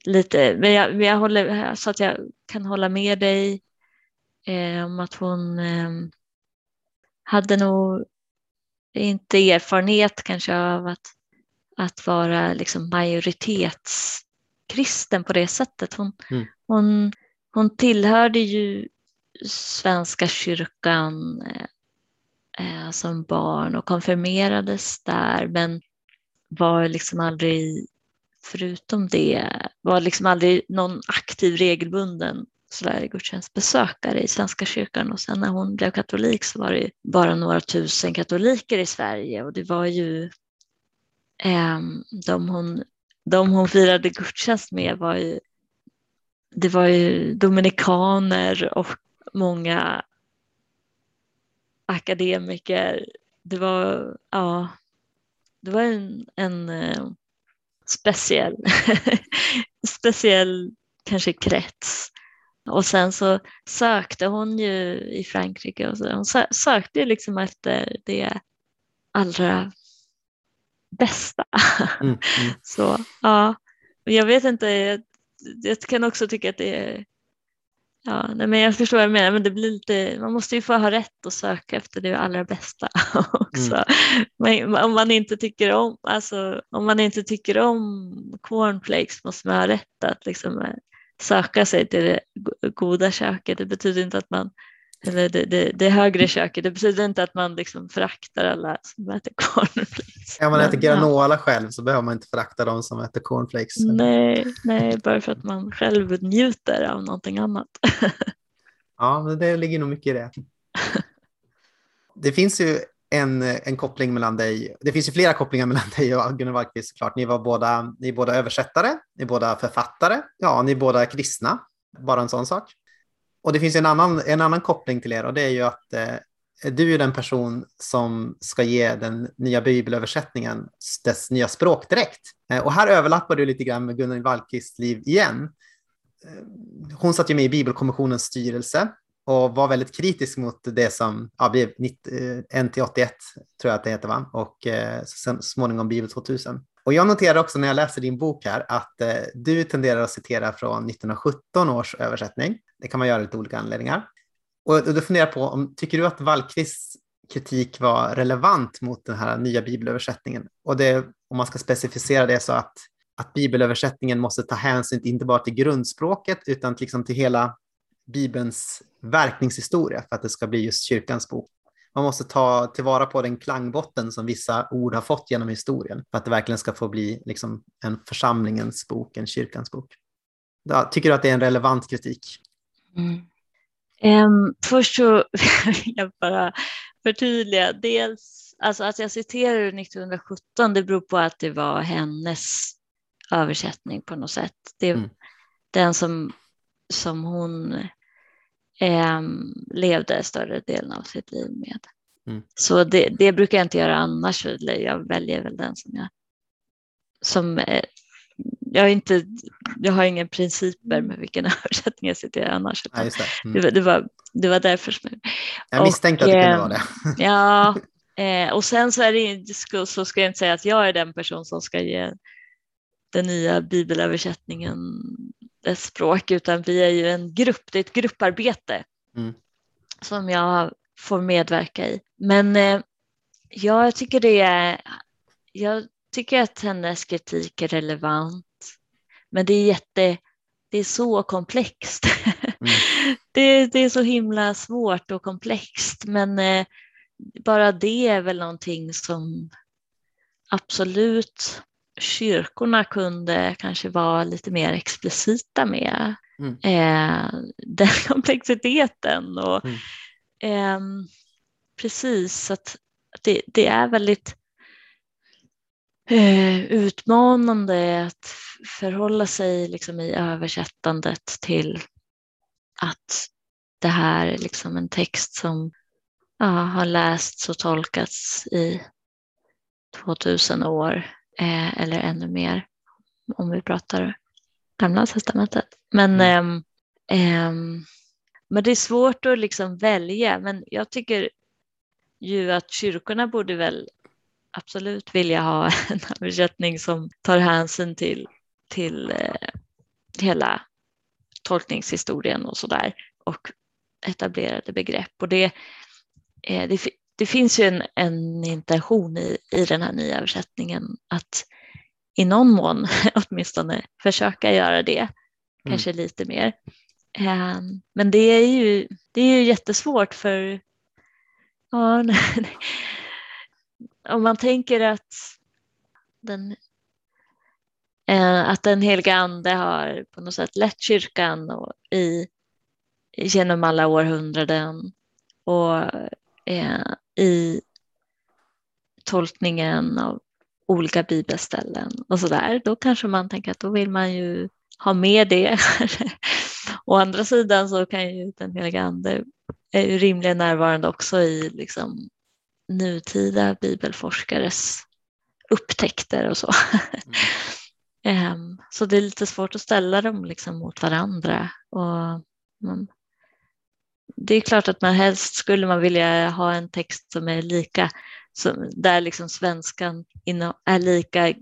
lite, men jag, men jag håller, så att jag kan hålla med dig eh, om att hon eh, hade nog inte erfarenhet kanske av att, att vara liksom majoritetskristen på det sättet. Hon, mm. hon, hon tillhörde ju Svenska kyrkan eh, eh, som barn och konfirmerades där men var liksom aldrig, förutom det, var liksom aldrig någon aktiv regelbunden gudstjänstbesökare i Svenska kyrkan och sen när hon blev katolik så var det bara några tusen katoliker i Sverige och det var ju eh, de, hon, de hon firade gudstjänst med var ju det var ju dominikaner och många akademiker. Det var, ja, det var en, en eh, speciell, speciell kanske krets. Och sen så sökte hon ju i Frankrike och så, hon sökte ju liksom efter det allra bästa. Mm, mm. Så ja, jag vet inte, jag, jag kan också tycka att det är Ja, nej, men jag förstår vad jag menar, men det blir lite, man måste ju få ha rätt att söka efter det allra bästa också. Mm. Men om man inte tycker om, alltså, om man inte tycker om cornflakes måste man ha rätt att liksom eh, söka sig till det goda köket. Det betyder inte att man eller det, det, det högre köket. Det betyder inte att man liksom föraktar alla som äter cornflakes.
Om man äter granola själv så behöver man inte förakta de som äter cornflakes.
Nej, nej, bara för att man själv njuter av någonting annat.
ja, men det ligger nog mycket i det. Det finns ju en, en koppling mellan dig, det finns ju flera kopplingar mellan dig och Gunnar Wallqvist såklart. Ni var båda, ni är båda översättare, ni är båda författare, ja, ni är båda kristna, bara en sån sak. Och det finns en annan, en annan koppling till er och det är ju att eh, du är den person som ska ge den nya bibelöversättningen dess nya språkdräkt. Eh, och här överlappar du lite grann med Gunnar Wallqvists liv igen. Eh, hon satt ju med i Bibelkommissionens styrelse och var väldigt kritisk mot det som ja, blev eh, 1-81, tror jag att det heter, va? och eh, så småningom Bibel 2000. Och jag noterar också när jag läser din bok här att eh, du tenderar att citera från 1917 års översättning. Det kan man göra lite olika anledningar. Och, och du funderar på, om, tycker du att Wallqvists kritik var relevant mot den här nya bibelöversättningen? Och det, om man ska specificera det så att, att bibelöversättningen måste ta hänsyn inte bara till grundspråket utan liksom till hela Bibelns verkningshistoria för att det ska bli just kyrkans bok man måste ta tillvara på den klangbotten som vissa ord har fått genom historien för att det verkligen ska få bli liksom en församlingens bok, en kyrkans bok. Tycker du att det är en relevant kritik?
Mm. Um, först så vill jag bara förtydliga. Dels, alltså att jag citerar 1917, det beror på att det var hennes översättning på något sätt. Det, mm. Den som, som hon eh, levde större delen av sitt liv med. Mm. Så det, det, brukar jag inte göra annars. Jag väljer väl den som jag som eh, jag, inte, jag har inga principer med vilken översättning jag citerar annars.
Ja, just det. Mm.
Det, det, var, det var därför som
Jag misstänkte att det kunde
eh,
vara det.
Ja, eh, och sen så, är det, så ska jag inte säga att jag är den person som ska ge den nya bibelöversättningen språk, utan vi är ju en grupp, det är ett grupparbete
Mm.
som jag får medverka i. Men eh, ja, jag tycker det är, jag tycker att hennes kritik är relevant, men det är jätte, det är så komplext.
Mm.
det, det är så himla svårt och komplext, men eh, bara det är väl någonting som absolut kyrkorna kunde kanske vara lite mer explicita med.
Mm.
Eh, den komplexiteten och
Mm.
ehm, precis att det, det är väldigt eh, utmanande att förhålla sig liksom i översättandet till att det här är liksom en text som ja, har lästs och tolkats i 2000 år eh, eller ännu mer om vi pratar gamla testamentet. Men,
Mm.
ehm, men det är svårt att liksom välja. Men jag tycker ju att kyrkorna borde väl absolut vilja ha en översättning som tar hänsyn till, till eh, hela tolkningshistorien och sådär och etablerade begrepp. Och det, eh, det, det finns ju en, en intention i, i den här nya översättningen att i någon mån åtminstone försöka göra det, kanske lite mer. Eh, Men det är ju, det är ju jättesvårt för ja, om man tänker att den, eh, att den heliga ande har på något sätt lett kyrkan och i, genom alla århundraden och eh, i tolkningen av olika bibelställen och sådär, då kanske man tänker att då vill man ju ha med det. Å andra sidan så kan ju den heliga ande är ju rimligen närvarande också i liksom nutida bibelforskares upptäckter och så. Ehm, så det är lite svårt att ställa dem liksom mot varandra. Och man, det är klart att man helst skulle man vilja ha en text som är lika, som, där liksom svenskan är lika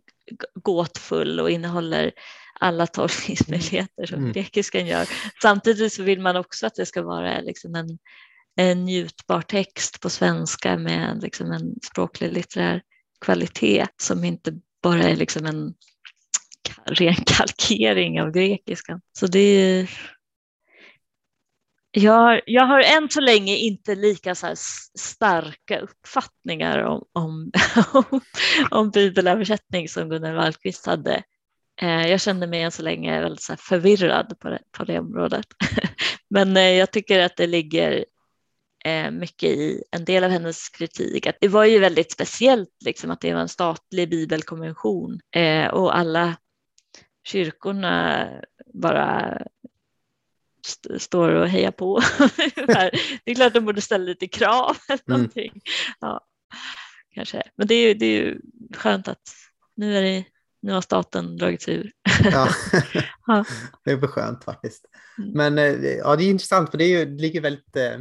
gåtfull och innehåller alla tolkningsmöjligheter som
Mm.
grekiskan gör. Samtidigt så vill man också att det ska vara liksom en, en njutbar text på svenska med liksom en språklig litterär kvalitet som inte bara är liksom en ren kalkering av grekiskan. Så det är. Jag har, jag har än så länge inte lika så här starka uppfattningar om, om, om, bibelöversättning som Gunnar Wallqvist hade. Eh, jag känner mig än så länge väldigt så här förvirrad på det, på det området. Men eh, jag tycker att det ligger eh, mycket i en del av hennes kritik. Att det var ju väldigt speciellt liksom, att det var en statlig bibelkonvention och alla kyrkorna bara st- står och hejar på. det är klart de borde ställa lite krav eller
Mm.
någonting. Ja, kanske. Men det är, det är ju skönt att nu, är det, nu har staten dragit sig ur.
Ja.
Ja.
det är skönt faktiskt.
Mm.
Men eh, ja, det är intressant för det, är ju, det ligger väldigt... eh,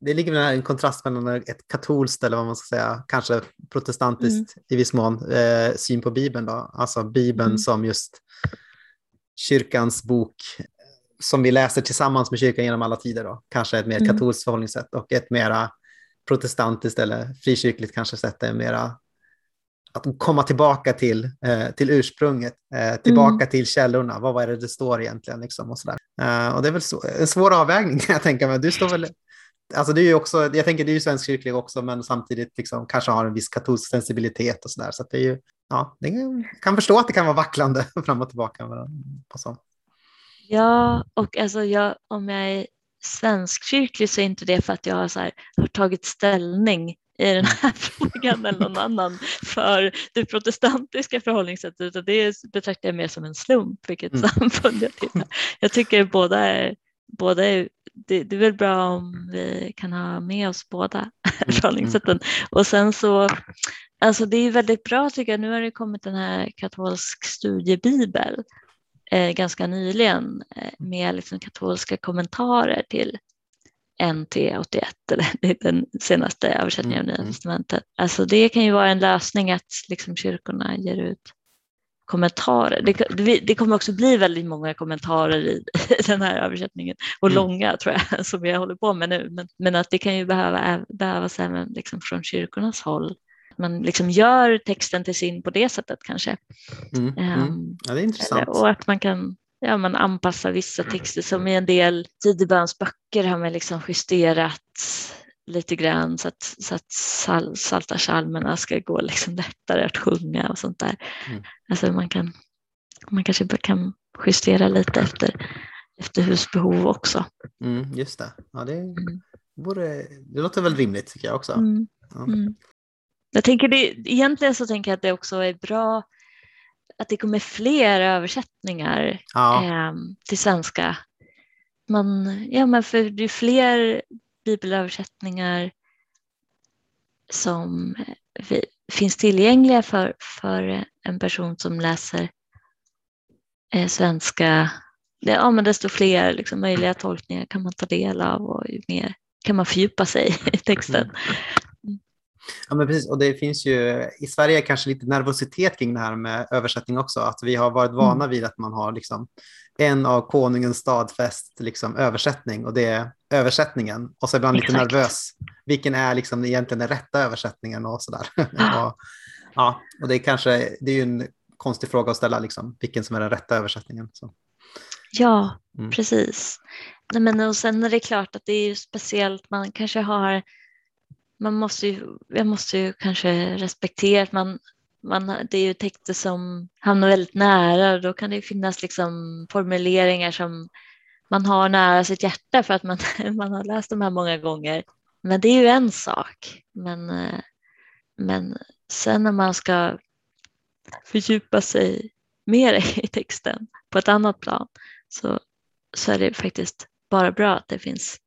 Det ligger väl en kontrast mellan ett katolskt eller vad man ska säga, kanske protestantiskt i viss mån, eh, syn på Bibeln. Då. Alltså Bibeln
Mm.
som just kyrkans bok som vi läser tillsammans med kyrkan genom alla tider. Då. Kanske ett mer
Mm.
katolskt förhållningssätt och ett mera protestantiskt eller frikyrkligt kanske sätt är mera att komma tillbaka till, eh, till ursprunget, eh, tillbaka
Mm.
till källorna. Vad var det det står egentligen? Liksom, och, sådär. Eh, och det är väl så, en svår avvägning kan jag tänka mig. Du står väl... Alltså du är också, jag tänker du är ju svenskkyrklig också, men samtidigt liksom, kanske har en viss katolsk sensibilitet och sådär. Så att det är ju, ja, det kan, kan förstå att det kan vara vacklande fram och tillbaka. På sånt.
Ja, och alltså jag, om jag är svenskkyrklig så är inte det för att jag har, så här, har tagit ställning i den här frågan eller någon annan för det protestantiska förhållningssättet utan det betraktar jag mer som en slump vilket
Mm.
samfund jag tillhör. Jag tycker båda är, båda är det, det är väl bra om vi kan ha med oss båda förhållningssätten. Och sen så alltså det är väldigt bra tycker jag. Nu har det kommit den här katolsk studiebibel eh, ganska nyligen eh, med liksom katolska kommentarer till NT 81, eller den senaste översättningen mm, av Nya mm. Testamentet. Alltså det kan ju vara en lösning att liksom kyrkorna ger ut kommentarer. Det, det, kommer också bli väldigt många kommentarer i den här översättningen och mm. långa tror jag som jag håller på med nu. Men, men att det kan ju behöva, behövas även liksom från kyrkornas håll. Man liksom gör texten till sin på det sättet kanske.
Mm. Um, ja, det är intressant.
Och att man kan ja, man anpassar vissa texter som i en del tidebönsböcker har man liksom justerat lite grann så att, så att sal, salta salmerna ska gå liksom lättare att sjunga och sånt där. Mm. Alltså man, kan, man kanske kan justera lite efter, efter husbehov också.
Mm, just det. Ja, det, mm. vore, det låter väl rimligt tycker jag också. Mm. Ja.
Mm. Jag tänker det, egentligen så tänker jag att det också är bra att det kommer fler översättningar ja. eh, till svenska. Man, ja, men för det är fler bibelöversättningar som finns tillgängliga för, för en person som läser eh, svenska. Ja, men desto fler liksom, möjliga tolkningar kan man ta del av och ju mer kan man fördjupa sig i texten.
Ja, men precis. Och det finns ju i Sverige kanske lite nervositet kring det här med översättning också. Att vi har varit vana mm. vid att man har liksom en av konungens stadfäst liksom översättning och det är översättningen. Och så ibland lite Exakt. nervös. Vilken är liksom egentligen den rätta översättningen och sådär. och, ja, och det är kanske, det är ju en konstig fråga att ställa, liksom, vilken som är den rätta översättningen. Så.
Ja, mm. precis. Nej, men och sen är det klart att det är speciellt, man kanske har man måste ju, jag måste ju kanske respektera att man, man, det är ju texter som hamnar väldigt nära då kan det finnas liksom formuleringar som man har nära sitt hjärta för att man, man har läst de här många gånger. Men det är ju en sak. Men, eh, men sen när man ska fördjupa sig mer i texten på ett annat plan så, så är det faktiskt bara bra att det finns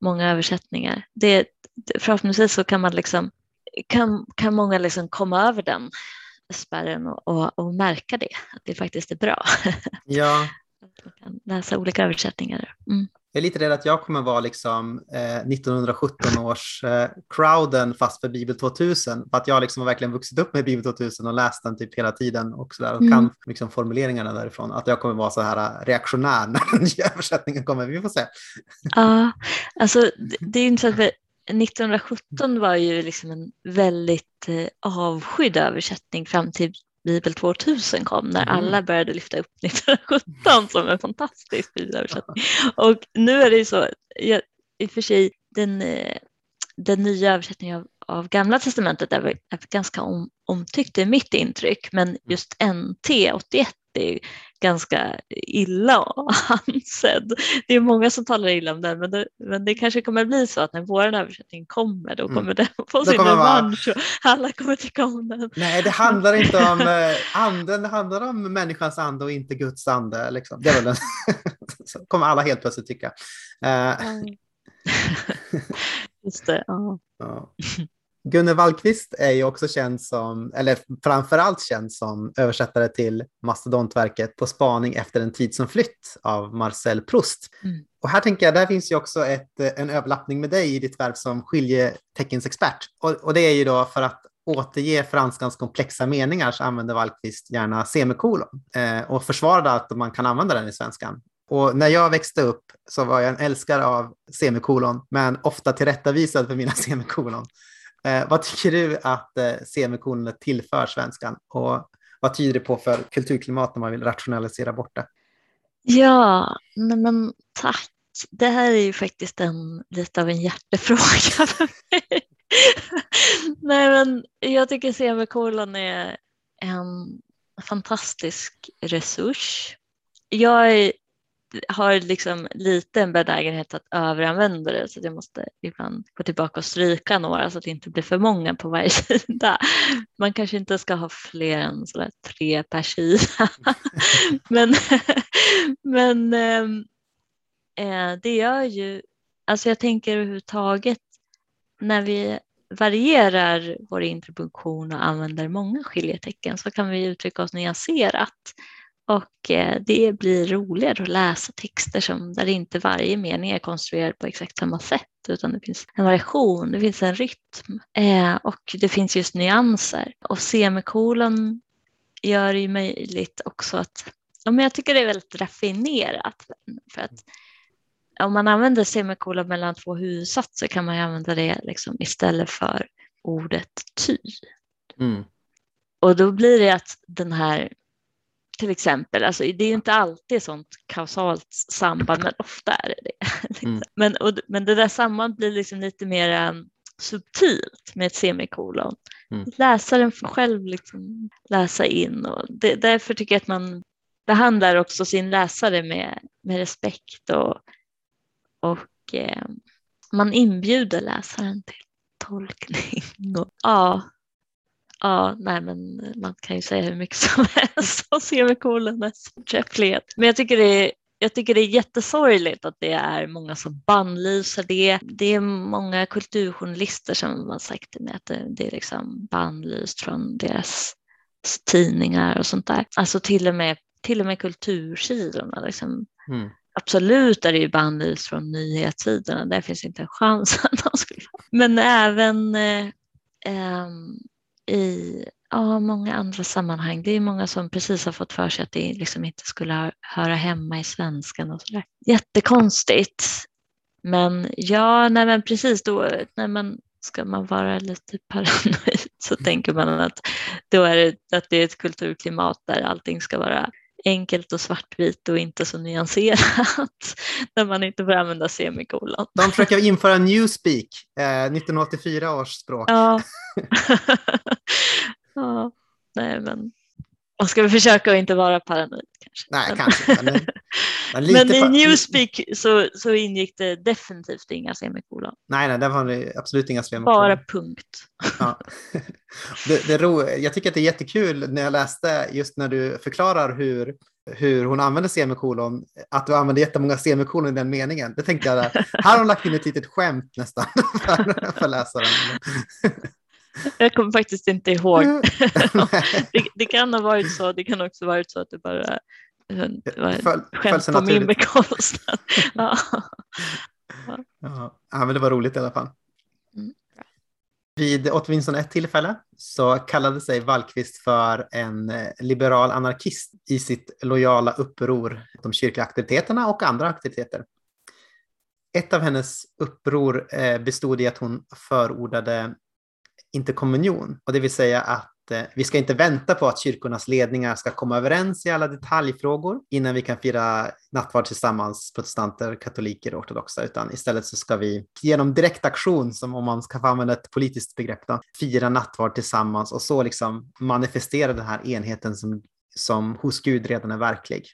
många översättningar. Det, förhoppningsvis så kan man liksom, kan, kan många liksom komma över den spärren och, och, och märka det, att det faktiskt är bra.
Ja.
att man kan läsa olika översättningar. Mm.
Jag är lite rädd att jag kommer vara liksom, eh, 1917 års eh, crowden fast för Bibel 2000. För att jag liksom har verkligen vuxit upp med Bibel 2000 och läst den typ hela tiden och, så där, och mm. kan liksom, formuleringarna därifrån. Att jag kommer vara så här reaktionär när den nya översättningen kommer. Vi får se.
Ja, alltså det är att 1917 var ju liksom en väldigt eh, avskydd översättning fram till Bibel 2000 kom när mm. alla började lyfta upp 1917 som en fantastisk bibelöversättning. Och nu är det ju så, jag, i och för sig den, eh, den nya översättningen av, av Gamla Testamentet är, är ganska om, omtyckt, det är mitt intryck, men just NT 81 är ganska illa ansedd. Det är många som talar illa om den, men det, men det kanske kommer bli så att när vår översättning kommer, då mm. kommer mm. den få sin revansch och alla kommer tycka om den.
Nej, det handlar inte om eh, anden, det handlar om människans ande och inte Guds ande. Liksom. Det är väl en, så kommer alla helt plötsligt tycka. Uh.
Just det, ja. ja.
Gunnar Wallqvist är ju också känd som, eller framförallt känd som översättare till mastodontverket På spaning efter en tid som flytt av Marcel Proust. Mm. Och här tänker jag, där finns ju också ett, en överlappning med dig i ditt värv som skiljeteckensexpert. Och, och det är ju då för att återge franskans komplexa meningar så använder Wallqvist gärna semikolon eh, och försvarade att man kan använda den i svenskan. Och när jag växte upp så var jag en älskare av semikolon, men ofta tillrättavisad för mina semikolon. Eh, vad tycker du att eh, semikolonet tillför svenskan och vad tyder det på för kulturklimat när man vill rationalisera bort det?
Ja, men tack. Det här är ju faktiskt en, lite av en hjärtefråga för mig. Nej, men jag tycker semikolon är en fantastisk resurs. Jag är har liksom lite en benägenhet att överanvända det så jag måste ibland gå tillbaka och stryka några så att det inte blir för många på varje sida. Man kanske inte ska ha fler än sådär tre per sida. men men ehm, eh, det gör ju, alltså jag tänker överhuvudtaget när vi varierar vår interpunktion och använder många skiljetecken så kan vi uttrycka oss nyanserat. Och eh, det blir roligare att läsa texter som, där inte varje mening är konstruerad på exakt samma sätt utan det finns en variation, det finns en rytm eh, och det finns just nyanser. Och semikolon gör det möjligt också att, ja, men jag tycker det är väldigt raffinerat för att om man använder semikolon mellan två huvudsatser kan man använda det liksom istället för ordet ty.
Mm.
Och då blir det att den här till exempel, alltså det är inte alltid sånt kausalt samband, men ofta är det det. Mm. Men, och, men det där sambandet blir liksom lite mer subtilt med ett semikolon. Mm. Läsaren får själv liksom läsa in och det, därför tycker jag att man behandlar också sin läsare med, med respekt och, och eh, man inbjuder läsaren till tolkning. Och, ja, Ja, nej men man kan ju säga hur mycket som helst om semikolonens förträfflighet. Men jag tycker det är jag tycker det är jättesorgligt att det är många som bannlyser det. Det är många kulturjournalister som har sagt till mig att det, är liksom bannlyst från deras tidningar och sånt där. Alltså till och med, till och med kultursidorna. Liksom. Mm. Absolut är det ju bannlyst från nyhetssidorna, där finns inte en chans att de skulle Men även eh, eh, i ja, många andra sammanhang. Det är många som precis har fått för sig att det liksom inte skulle höra hemma i svenskan och sådär. Jättekonstigt. Men ja, nej men precis då, nej men ska man vara lite paranoid så tänker man att då är det, att det är ett kulturklimat där allting ska vara enkelt och svartvitt och inte så nyanserat när man inte får använda semikolon.
De försöker införa newspeak, eh, 1984 års språk.
Ja. ja, nej men man ska försöka att inte vara paranoid kanske.
Nej, kanske. Men,
men, men i Newspeak så, så ingick det definitivt inga semikolon.
Nej, nej, där var det absolut inga semikolon.
Bara punkt.
Ja. Det, det ro, jag tycker att det är jättekul när jag läste just när du förklarar hur, hur hon använder semikolon, att du använder jättemånga semikolon i den meningen. Det tänkte jag, där. här har hon lagt in ett litet skämt nästan för, för läsaren.
Jag kommer faktiskt inte ihåg. det, det, kan ha varit så, det kan också ha varit så att det bara var skämt på min bekostnad. ja.
Ja. ja, men det var roligt i alla fall. Mm. Vid åtminstone ett tillfälle så kallade sig Wallqvist för en eh, liberal anarkist i sitt lojala uppror de kyrkliga aktiviteterna och andra aktiviteter. Ett av hennes uppror eh, bestod i att hon förordade interkommunion, och det vill säga att eh, vi ska inte vänta på att kyrkornas ledningar ska komma överens i alla detaljfrågor innan vi kan fira nattvard tillsammans, protestanter, katoliker och ortodoxa, utan istället så ska vi genom direktaktion, som om man ska få använda ett politiskt begrepp, då, fira nattvard tillsammans och så liksom manifestera den här enheten som, som hos Gud redan är verklig.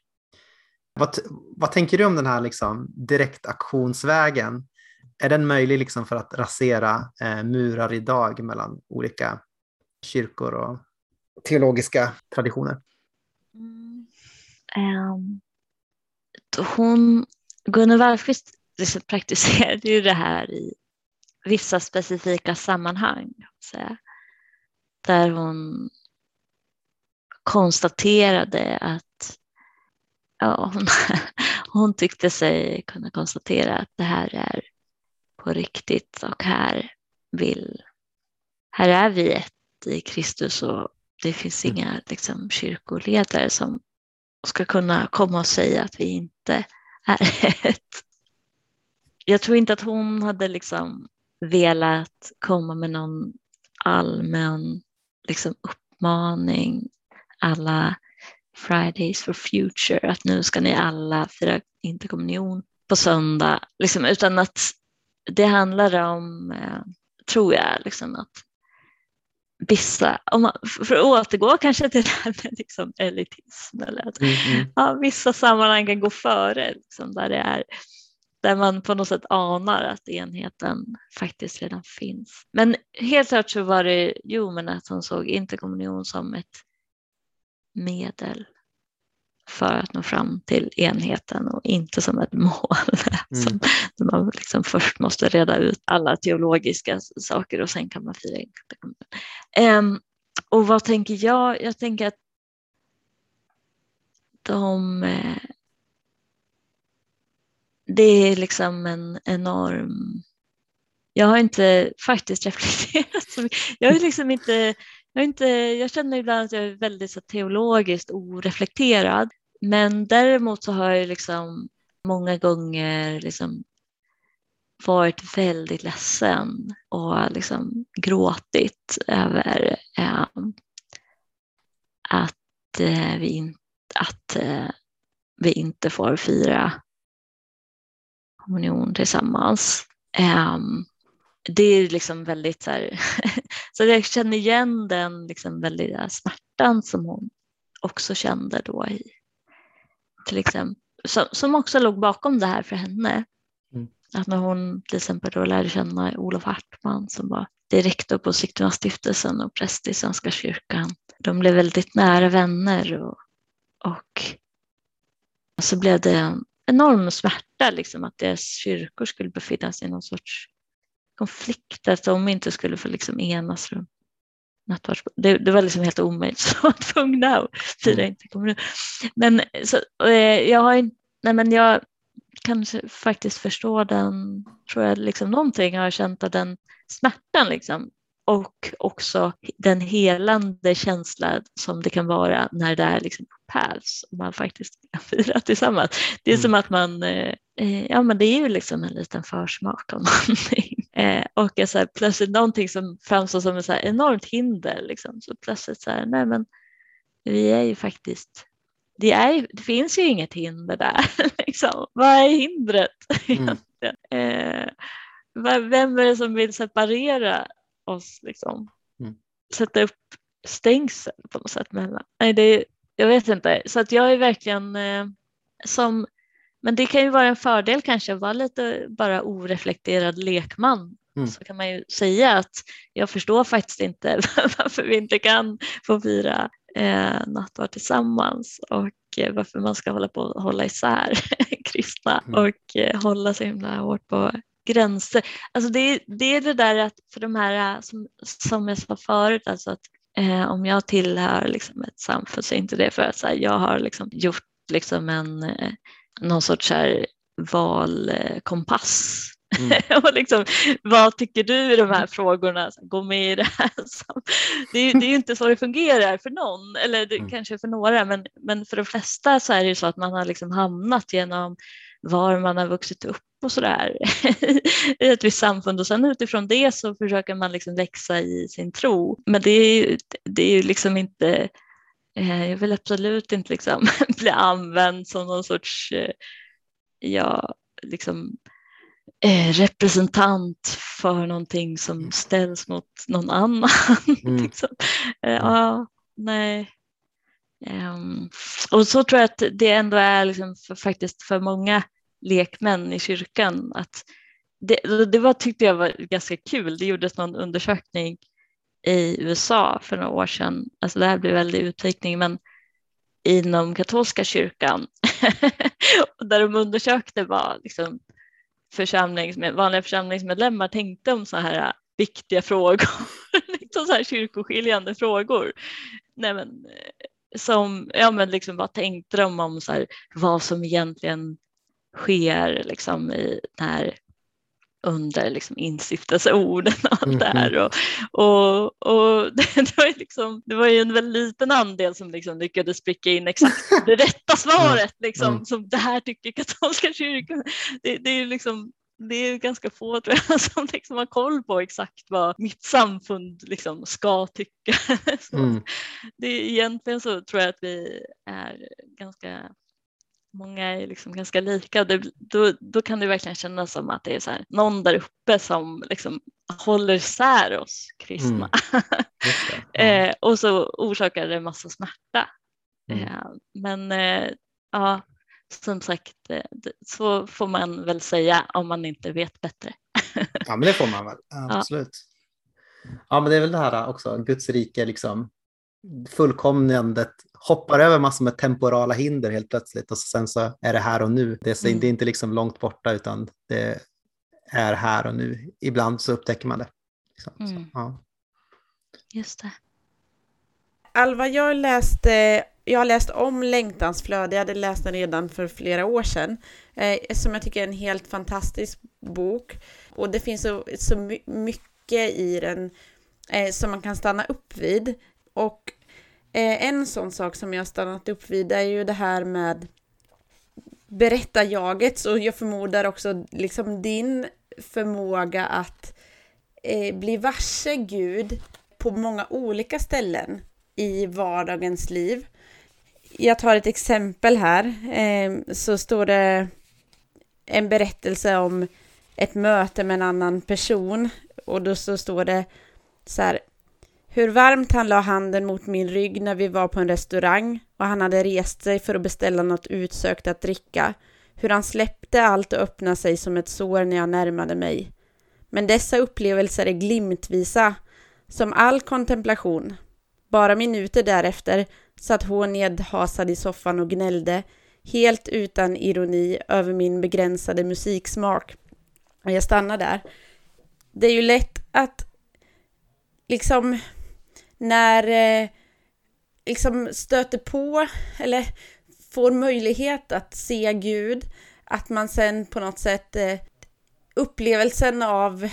Vad, vad tänker du om den här liksom direktaktionsvägen är den möjlig liksom för att rasera eh, murar idag mellan olika kyrkor och teologiska traditioner?
Mm. Um, hon, Gunnar Wallqvist liksom praktiserade ju det här i vissa specifika sammanhang. Säga, där hon konstaterade att ja, hon, hon tyckte sig kunna konstatera att det här är på riktigt och här vill, här är vi ett i Kristus och det finns mm. inga liksom, kyrkoledare som ska kunna komma och säga att vi inte är ett. Jag tror inte att hon hade liksom velat komma med någon allmän liksom, uppmaning alla Fridays for Future, att nu ska ni alla fira interkommunion på söndag, liksom, utan att det handlar om, eh, tror jag, liksom att vissa, om man, för att återgå kanske till det här med liksom elitism, eller att mm, mm. Ja, vissa sammanhang kan gå före, liksom, där, det är, där man på något sätt anar att enheten faktiskt redan finns. Men helt klart så var det, jo men att hon såg interkommunion som ett medel för att nå fram till enheten och inte som ett mål. Mm. Som, man liksom först måste reda ut alla teologiska saker och sen kan man fira. Um, och vad tänker jag? Jag tänker att de eh, det är liksom en enorm... Jag har inte faktiskt reflekterat. Jag, är liksom inte, jag, är inte, jag känner ibland att jag är väldigt så teologiskt oreflekterad. Men däremot så har jag liksom många gånger liksom varit väldigt ledsen och liksom gråtit över eh, att, eh, vi in, att eh, vi inte får fira kommunion tillsammans. Ehm, det är liksom väldigt så här, så jag känner igen den liksom väldiga smärtan som hon också kände då i till exempel, som, som också låg bakom det här för henne. Mm. Att när hon till exempel då lärde känna Olof Hartman som var direktor på Sigtunastiftelsen och präst i Svenska kyrkan. De blev väldigt nära vänner och, och så blev det en enorm smärta liksom, att deras kyrkor skulle befinna sig i någon sorts konflikt, att de inte skulle få liksom enas runt nattvards... Det, det, var liksom helt omöjligt, så var tvungna att fira mm. inte kommun. Men så, eh, jag har inte, nej men jag kanske faktiskt förstår den, tror jag liksom någonting har jag känt av den smärtan liksom och också den helande känsla som det kan vara när det är liksom päls och man faktiskt kan fira tillsammans. Det är mm. som att man, eh, eh, ja men det är ju liksom en liten försmak av någonting. Eh, och så här, plötsligt någonting som framstår som ett så enormt hinder, liksom. så plötsligt så här, nej men vi är ju faktiskt det, är, det finns ju inget hinder där. Liksom. Vad är hindret? Mm. eh, vem är det som vill separera oss liksom mm. sätta upp stängsel på något sätt mellan. Nej, det jag vet inte, så att jag är verkligen eh, som, men det kan ju vara en fördel kanske att vara lite bara oreflekterad lekman. Mm. Så kan man ju säga att jag förstår faktiskt inte varför vi inte kan få fira eh, nattvard tillsammans och eh, varför man ska hålla på och hålla isär kristna mm. och eh, hålla så himla hårt på gränser. Alltså det, det är det där att för de här äh, som, som jag sa förut, alltså att eh, om jag tillhör liksom ett samfund så är inte det för att här, jag har liksom gjort liksom en, eh, någon sorts här valkompass. Mm. och liksom, vad tycker du i de här frågorna? Gå med i det här. det, är, det är inte så det fungerar för någon, eller det, mm. kanske för några, men, men för de flesta så är det ju så att man har liksom hamnat genom var man har vuxit upp och sådär i ett visst samfund och sen utifrån det så försöker man liksom växa i sin tro. Men det är ju, det är ju liksom inte, jag vill absolut inte liksom bli använd som någon sorts, eh, ja, liksom eh, representant för någonting som mm. ställs mot någon annan. Mm. liksom. eh, ja, nej. Um, och så tror jag att det ändå är liksom för, faktiskt för många lekmän i kyrkan. Att det, det var, tyckte jag var ganska kul. Det gjordes någon undersökning i USA för några år sedan. Alltså det här blir väldigt utvikning, men inom katolska kyrkan där de undersökte vad liksom, församlings, vanliga församlingsmedlemmar tänkte om så här viktiga frågor, liksom så här kyrkoskiljande frågor. Nej, men, eh, som, ja, men liksom, vad tänkte de om så här, vad som egentligen sker liksom i den här under liksom instiftelseorden och allt mm, det här. Och, och, och det, det, var liksom, det var ju en väldigt liten andel som liksom lyckades pricka in exakt det rätta svaret, liksom, mm. som det här tycker katolska kyrkan. Det, det är liksom det är ganska få tror jag, som liksom har koll på exakt vad mitt samfund liksom ska tycka. Mm. det är, egentligen så tror jag att vi är ganska många är liksom ganska lika. Det, då, då kan det verkligen kännas som att det är så här, någon där uppe som liksom håller isär oss kristna. Mm. Mm. eh, och så orsakar det en massa smärta. Mm. Eh, men eh, ja, som sagt, så får man väl säga om man inte vet bättre.
ja, men det får man väl. Absolut. Ja. ja, men det är väl det här också, Guds rike liksom fullkomnandet hoppar över massor med temporala hinder helt plötsligt och sen så är det här och nu. Det är, mm. det är inte liksom långt borta utan det är här och nu. Ibland så upptäcker man det. Liksom. Mm. Så, ja.
Just det.
Alva, jag läste jag har läst om Längtansflöde, jag hade läst den redan för flera år sedan, eh, som jag tycker är en helt fantastisk bok. Och det finns så, så mycket i den eh, som man kan stanna upp vid. Och eh, en sån sak som jag stannat upp vid är ju det här med berättarjaget, så jag förmodar också liksom din förmåga att eh, bli varse Gud på många olika ställen i vardagens liv. Jag tar ett exempel här, eh, så står det en berättelse om ett möte med en annan person. Och då så står det så här hur varmt han la handen mot min rygg när vi var på en restaurang och han hade rest sig för att beställa något utsökt att dricka. Hur han släppte allt och öppnade sig som ett sår när jag närmade mig. Men dessa upplevelser är glimtvisa, som all kontemplation. Bara minuter därefter satt hon nedhasad i soffan och gnällde, helt utan ironi, över min begränsade musiksmak. Och jag stannar där. Det är ju lätt att liksom när eh, liksom stöter på eller får möjlighet att se Gud, att man sen på något sätt eh, upplevelsen av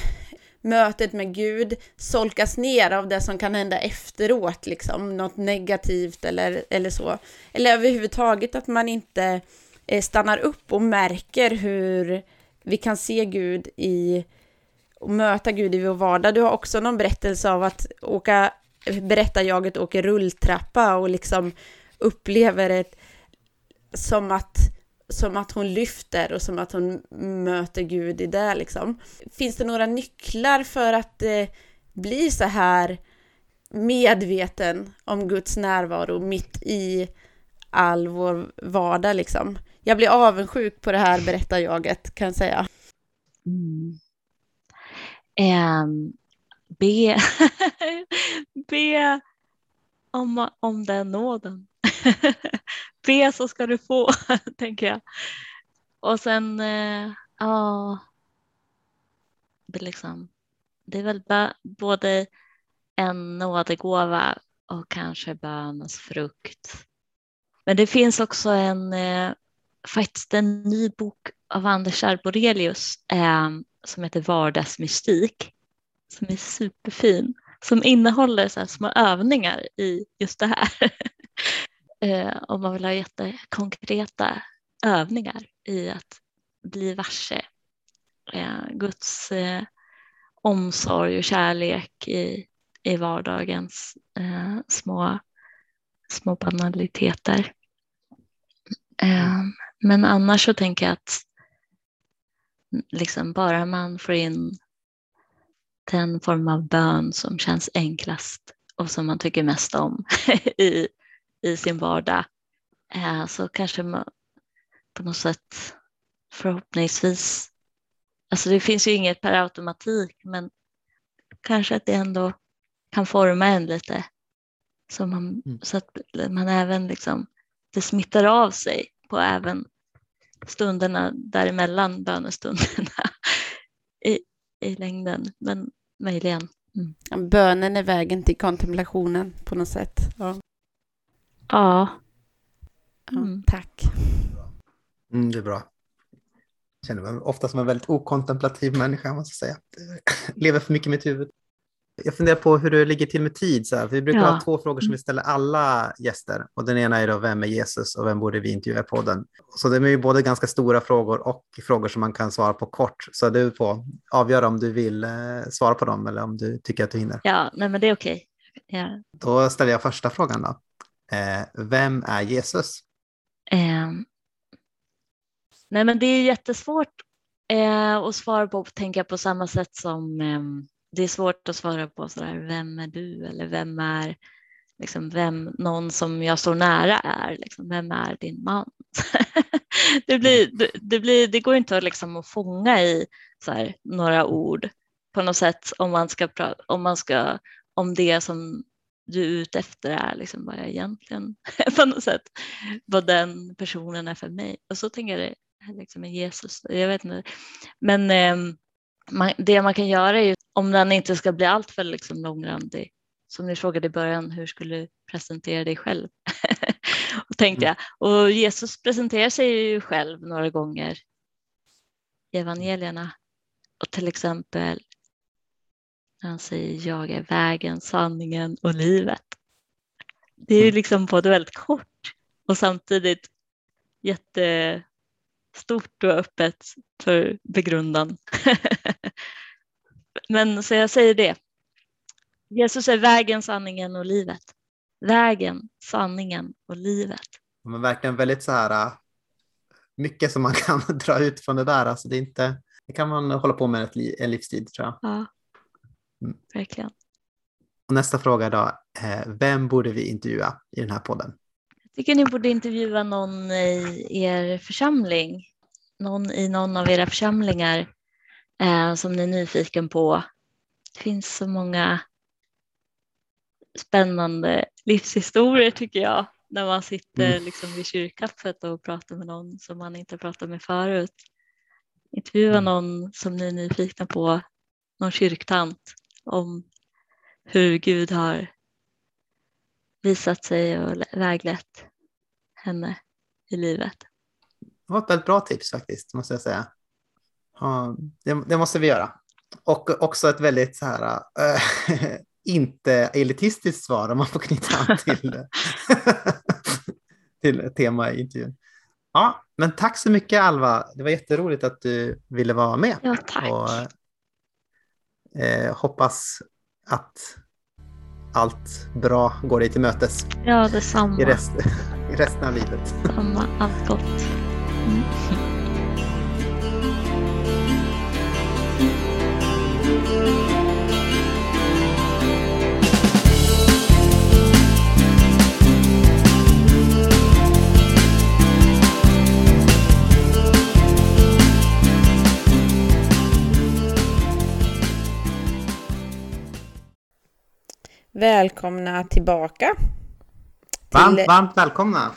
mötet med Gud solkas ner av det som kan hända efteråt, liksom något negativt eller, eller så. Eller överhuvudtaget att man inte eh, stannar upp och märker hur vi kan se Gud i och möta Gud i vår vardag. Du har också någon berättelse av att åka, berättarjaget åker rulltrappa och liksom upplever det som att som att hon lyfter och som att hon möter Gud i det liksom. Finns det några nycklar för att eh, bli så här medveten om Guds närvaro mitt i all vår vardag liksom? Jag blir avundsjuk på det här berättarjaget kan jag säga.
Mm. Um, be, be om, om den nåden. Be så ska du få, tänker jag. Och sen, eh, ja, det, liksom, det är väl både en nådegåva och kanske bönens frukt. Men det finns också en, eh, faktiskt en ny bok av Anders Arborelius eh, som heter Vardagsmystik som är superfin som innehåller så små övningar i just det här. eh, om man vill ha jättekonkreta övningar i att bli varse eh, Guds eh, omsorg och kärlek i, i vardagens eh, små, små banaliteter. Eh, men annars så tänker jag att liksom bara man får in den form av bön som känns enklast och som man tycker mest om i, i sin vardag. Eh, så kanske man på något sätt förhoppningsvis, alltså det finns ju inget per automatik men kanske att det ändå kan forma en lite. Så, man, mm. så att man även liksom, det smittar av sig på även stunderna däremellan bönestunderna i, i längden, men möjligen.
Mm. Bönen är vägen till kontemplationen på något sätt. Ja.
Ja.
Mm. tack.
Mm, det är bra. Jag känner mig ofta som en väldigt okontemplativ människa, måste säga. Lever för mycket i mitt huvud. Jag funderar på hur du ligger till med tid. Så här. vi brukar ja. ha två frågor som vi ställer alla gäster. Och den ena är då, vem är Jesus och vem borde vi intervjua i podden? Så det är ju både ganska stora frågor och frågor som man kan svara på kort. Så du får avgöra om du vill eh, svara på dem eller om du tycker att du hinner.
Ja, nej, men det är okej. Ja.
Då ställer jag första frågan då. Eh, vem är Jesus?
Eh, nej, men det är jättesvårt eh, att svara på, tänka på samma sätt som ehm, det är svårt att svara på sådär, vem är du eller vem är liksom, vem någon som jag står nära är, liksom, vem är din man? det, blir, det, det, blir, det går inte att, liksom, att fånga i här, några ord på något sätt om man ska, om man ska om det som du är ute efter är, liksom vad jag egentligen på något sätt, vad den personen är för mig. Och så tänker jag det liksom med Jesus. Jag vet inte. Men eh, man, det man kan göra är ju, om den inte ska bli alltför liksom långrandig, som ni frågade i början, hur skulle du presentera dig själv? och tänkte mm. jag. Och Jesus presenterar sig ju själv några gånger i evangelierna. Och till exempel han säger jag är vägen, sanningen och livet. Det är ju mm. liksom både väldigt kort och samtidigt jättestort och öppet för begrundan. Men så jag säger det. Jesus är vägen, sanningen och livet. Vägen, sanningen och livet.
Men verkligen väldigt så här mycket som man kan dra ut från det där. Alltså det, är inte, det kan man hålla på med ett, en livstid tror jag.
Ja, mm. verkligen.
Och nästa fråga då. Eh, vem borde vi intervjua i den här podden?
Jag tycker ni borde intervjua någon i er församling. Någon i någon av era församlingar eh, som ni är nyfiken på. Det finns så många spännande livshistorier tycker jag när man sitter mm. liksom vid kyrkkaffet och pratar med någon som man inte pratat med förut. Intervjua mm. någon som ni är nyfikna på, någon kyrktant om hur Gud har visat sig och väglett henne i livet.
Det var ett väldigt bra tips faktiskt, måste jag säga. Det, det måste vi göra. Och också ett väldigt så här, äh, inte elitistiskt svar om man får knyta an till, till tema i intervjun. Ja, men tack så mycket Alva. Det var jätteroligt att du ville vara med.
Ja, tack. Och,
eh, hoppas att allt bra går dig till mötes.
Ja, detsamma.
I, rest, i resten av livet.
Samma, allt gott. Mm.
Välkomna tillbaka.
Varmt, till, varmt välkomna.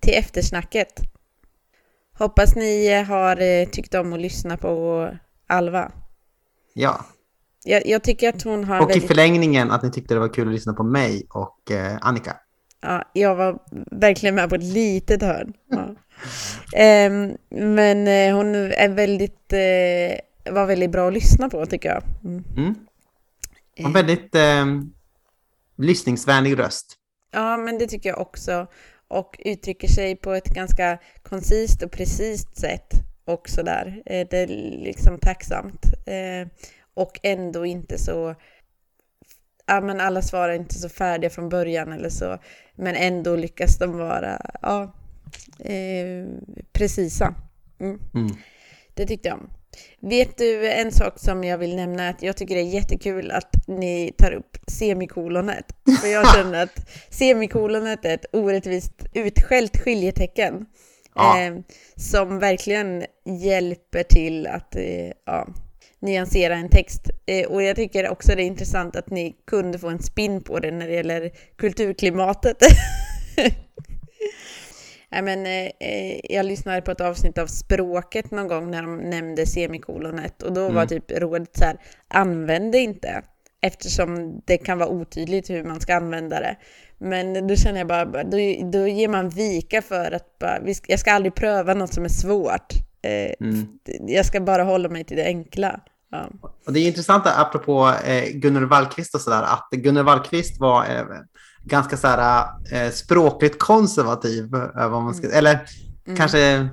Till eftersnacket. Hoppas ni har eh, tyckt om att lyssna på Alva.
Ja.
Jag, jag tycker att hon har...
Och väldigt... i förlängningen att ni tyckte det var kul att lyssna på mig och eh, Annika.
Ja, jag var verkligen med på ett litet hörn. Ja. um, men eh, hon är väldigt, eh, var väldigt bra att lyssna på tycker jag. Mm.
Mm. Och väldigt eh, lyssningsvänlig röst.
Ja, men det tycker jag också. Och uttrycker sig på ett ganska koncist och precis sätt också där. Eh, det är liksom tacksamt. Eh, och ändå inte så... Ja, men alla svar är inte så färdiga från början eller så. Men ändå lyckas de vara ja, eh, precisa. Mm. Mm. Det tyckte jag om. Vet du en sak som jag vill nämna? Att jag tycker det är jättekul att ni tar upp semikolonet. För jag känner att semikolonet är ett orättvist utskällt skiljetecken. Ja. Eh, som verkligen hjälper till att eh, ja, nyansera en text. Eh, och jag tycker också det är intressant att ni kunde få en spin på det när det gäller kulturklimatet. Nej, men, eh, eh, jag lyssnade på ett avsnitt av Språket någon gång när de nämnde semikolonet och då mm. var typ rådet så här, använd det inte eftersom det kan vara otydligt hur man ska använda det. Men då känner jag bara, då, då ger man vika för att bara, jag ska aldrig pröva något som är svårt. Eh, mm. Jag ska bara hålla mig till det enkla. Ja.
Och det är intressant apropå eh, Gunnar Wallqvist och sådär, att Gunnar Wallqvist var eh, ganska så här, eh, språkligt konservativ. Eh, vad man ska, mm. Eller mm. kanske,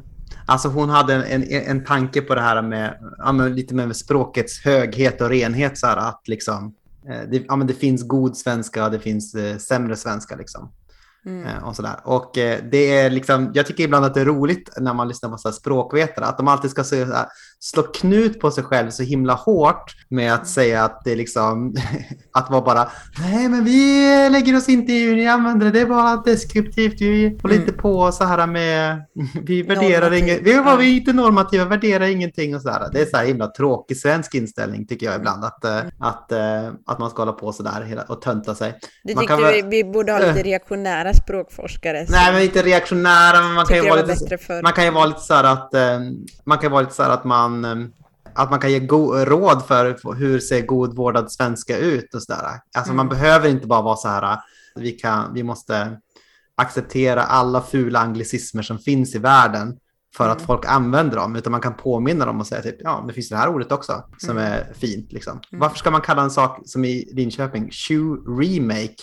alltså hon hade en, en, en tanke på det här med, ja, med lite med språkets höghet och renhet. Så här, att liksom, eh, det, ja, men det finns god svenska och det finns eh, sämre svenska. Liksom. Mm. Och, sådär. och det är liksom, jag tycker ibland att det är roligt när man lyssnar på så språkvetare, att de alltid ska så slå knut på sig själv så himla hårt med att säga att det är liksom, att vara bara, nej men vi lägger oss inte i hur ni använder det, det är bara deskriptivt, vi håller mm. inte på så här med, vi värderar inget, vi var ja. inte normativa, värderar ingenting och sådär. Det är så här himla tråkig svensk inställning tycker jag ibland, att, mm. att, att man ska hålla på sådär och tönta sig.
Du tyckte kan, vi, vi borde ha lite reaktionära språkforskare?
Nej, men inte reaktionära, men man kan ju vara lite, man kan ju vara lite så här att, man kan vara lite så här att man man, att man kan ge råd för hur ser god vårdad svenska ut och sådär. Alltså mm. man behöver inte bara vara så här, vi, kan, vi måste acceptera alla fula anglicismer som finns i världen för mm. att folk använder dem, utan man kan påminna dem och säga typ, ja, det finns det här ordet också som mm. är fint. Liksom. Mm. Varför ska man kalla en sak som i Linköping, shoe remake,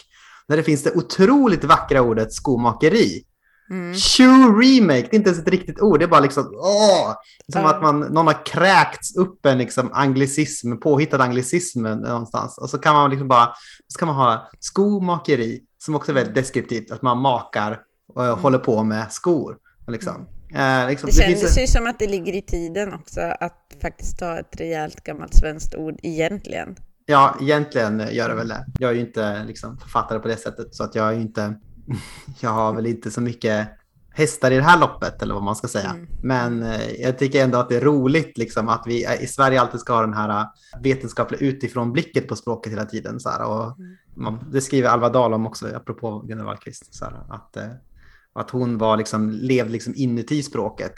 när det finns det otroligt vackra ordet skomakeri? Mm. Shoe remake, det är inte ens ett riktigt ord, det är bara liksom åh! Som mm. att man, någon har kräkts upp en liksom anglicism, påhittad anglicism någonstans. Och så kan man liksom bara, så kan man ha skomakeri, som också är väldigt deskriptivt, att man makar och mm. håller på med skor. Liksom.
Eh, liksom, det kändes det finns... ju som att det ligger i tiden också att faktiskt ta ett rejält gammalt svenskt ord egentligen.
Ja, egentligen gör det väl det. Jag är ju inte liksom, författare på det sättet, så att jag är ju inte jag har väl inte så mycket hästar i det här loppet eller vad man ska säga. Mm. Men eh, jag tycker ändå att det är roligt liksom, att vi i Sverige alltid ska ha den här eh, vetenskapliga utifrån blicket på språket hela tiden. Så här, och mm. man, det skriver Alva Dahl om också, apropå Gunnar Wallqvist. Så här, att, eh, att hon var liksom, levde liksom inuti språket.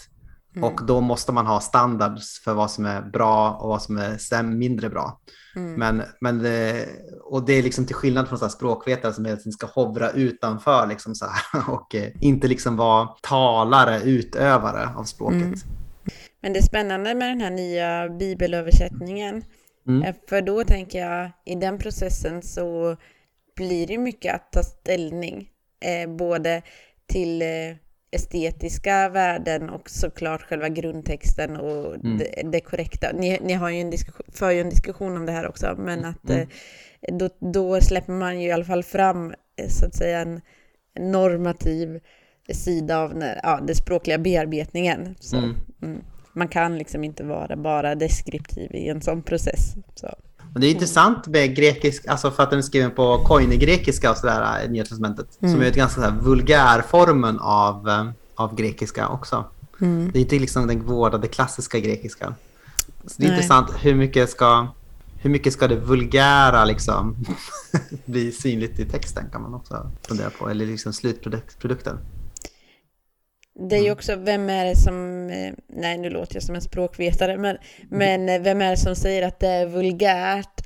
Mm. Och då måste man ha standards för vad som är bra och vad som är mindre bra. Mm. Men, men det, och det är liksom till skillnad från så språkvetare som hela ska hovra utanför liksom så här, och eh, inte liksom vara talare, utövare av språket. Mm.
Men det är spännande med den här nya bibelöversättningen. Mm. Eh, för då tänker jag, i den processen så blir det mycket att ta ställning. Eh, både till eh, estetiska värden och såklart själva grundtexten och mm. det, det, korrekta. Ni, ni har ju en för ju en diskussion om det här också, men att mm. eh, då, då släpper man ju i alla fall fram eh, så att säga en normativ sida av när, ja, den språkliga bearbetningen. Så, mm. mm. Man kan liksom inte vara bara deskriptiv i en sån process. Så.
Men det är intressant med grekisk, alltså för att den är skriven på koine-grekiska och sådär i Nya Testamentet. Mm. Som är ett ganska så vulgärformen av, eh, av grekiska också. Mm. Det är inte liksom den vårdade klassiska grekiska. Så det är Nej. intressant hur mycket ska hur mycket ska det vulgära liksom bli synligt i texten kan man också fundera på, eller liksom slutprodukten.
Det är ju mm. också, vem är det som, eh, nej nu låter jag som en språkvetare, men, men eh, vem är det som säger att det är vulgärt?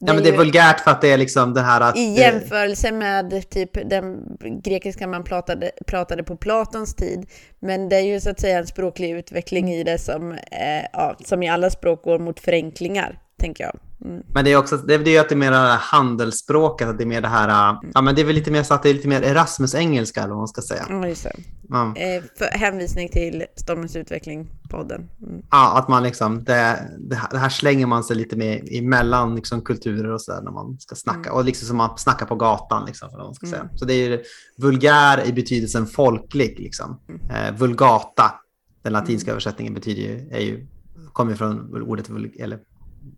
Det ja men det är vulgärt för att det är liksom det här att...
I jämförelse med typ den grekiska man pratade, pratade på Platons tid. Men det är ju så att säga en språklig utveckling i det som, eh, ja, som i alla språk går mot förenklingar, tänker jag.
Mm. Men det är också det är ju att det är mer handelsspråket, att det är mer det här, mm. ja men det är väl lite mer så att det är lite mer Erasmus-engelska eller vad man ska säga.
Ja, just det. Ja. Eh, för hänvisning till Stormens utveckling-podden.
Mm. Ja, att man liksom, det, det, här, det, här, slänger man sig lite med emellan liksom, kulturer och sådär när man ska snacka. Mm. Och liksom som man snackar på gatan, liksom, vad man ska säga. Så det är vulgär i betydelsen folklig, liksom. Eh, vulgata, den latinska översättningen betyder ju, är ju, kommer från ordet, eller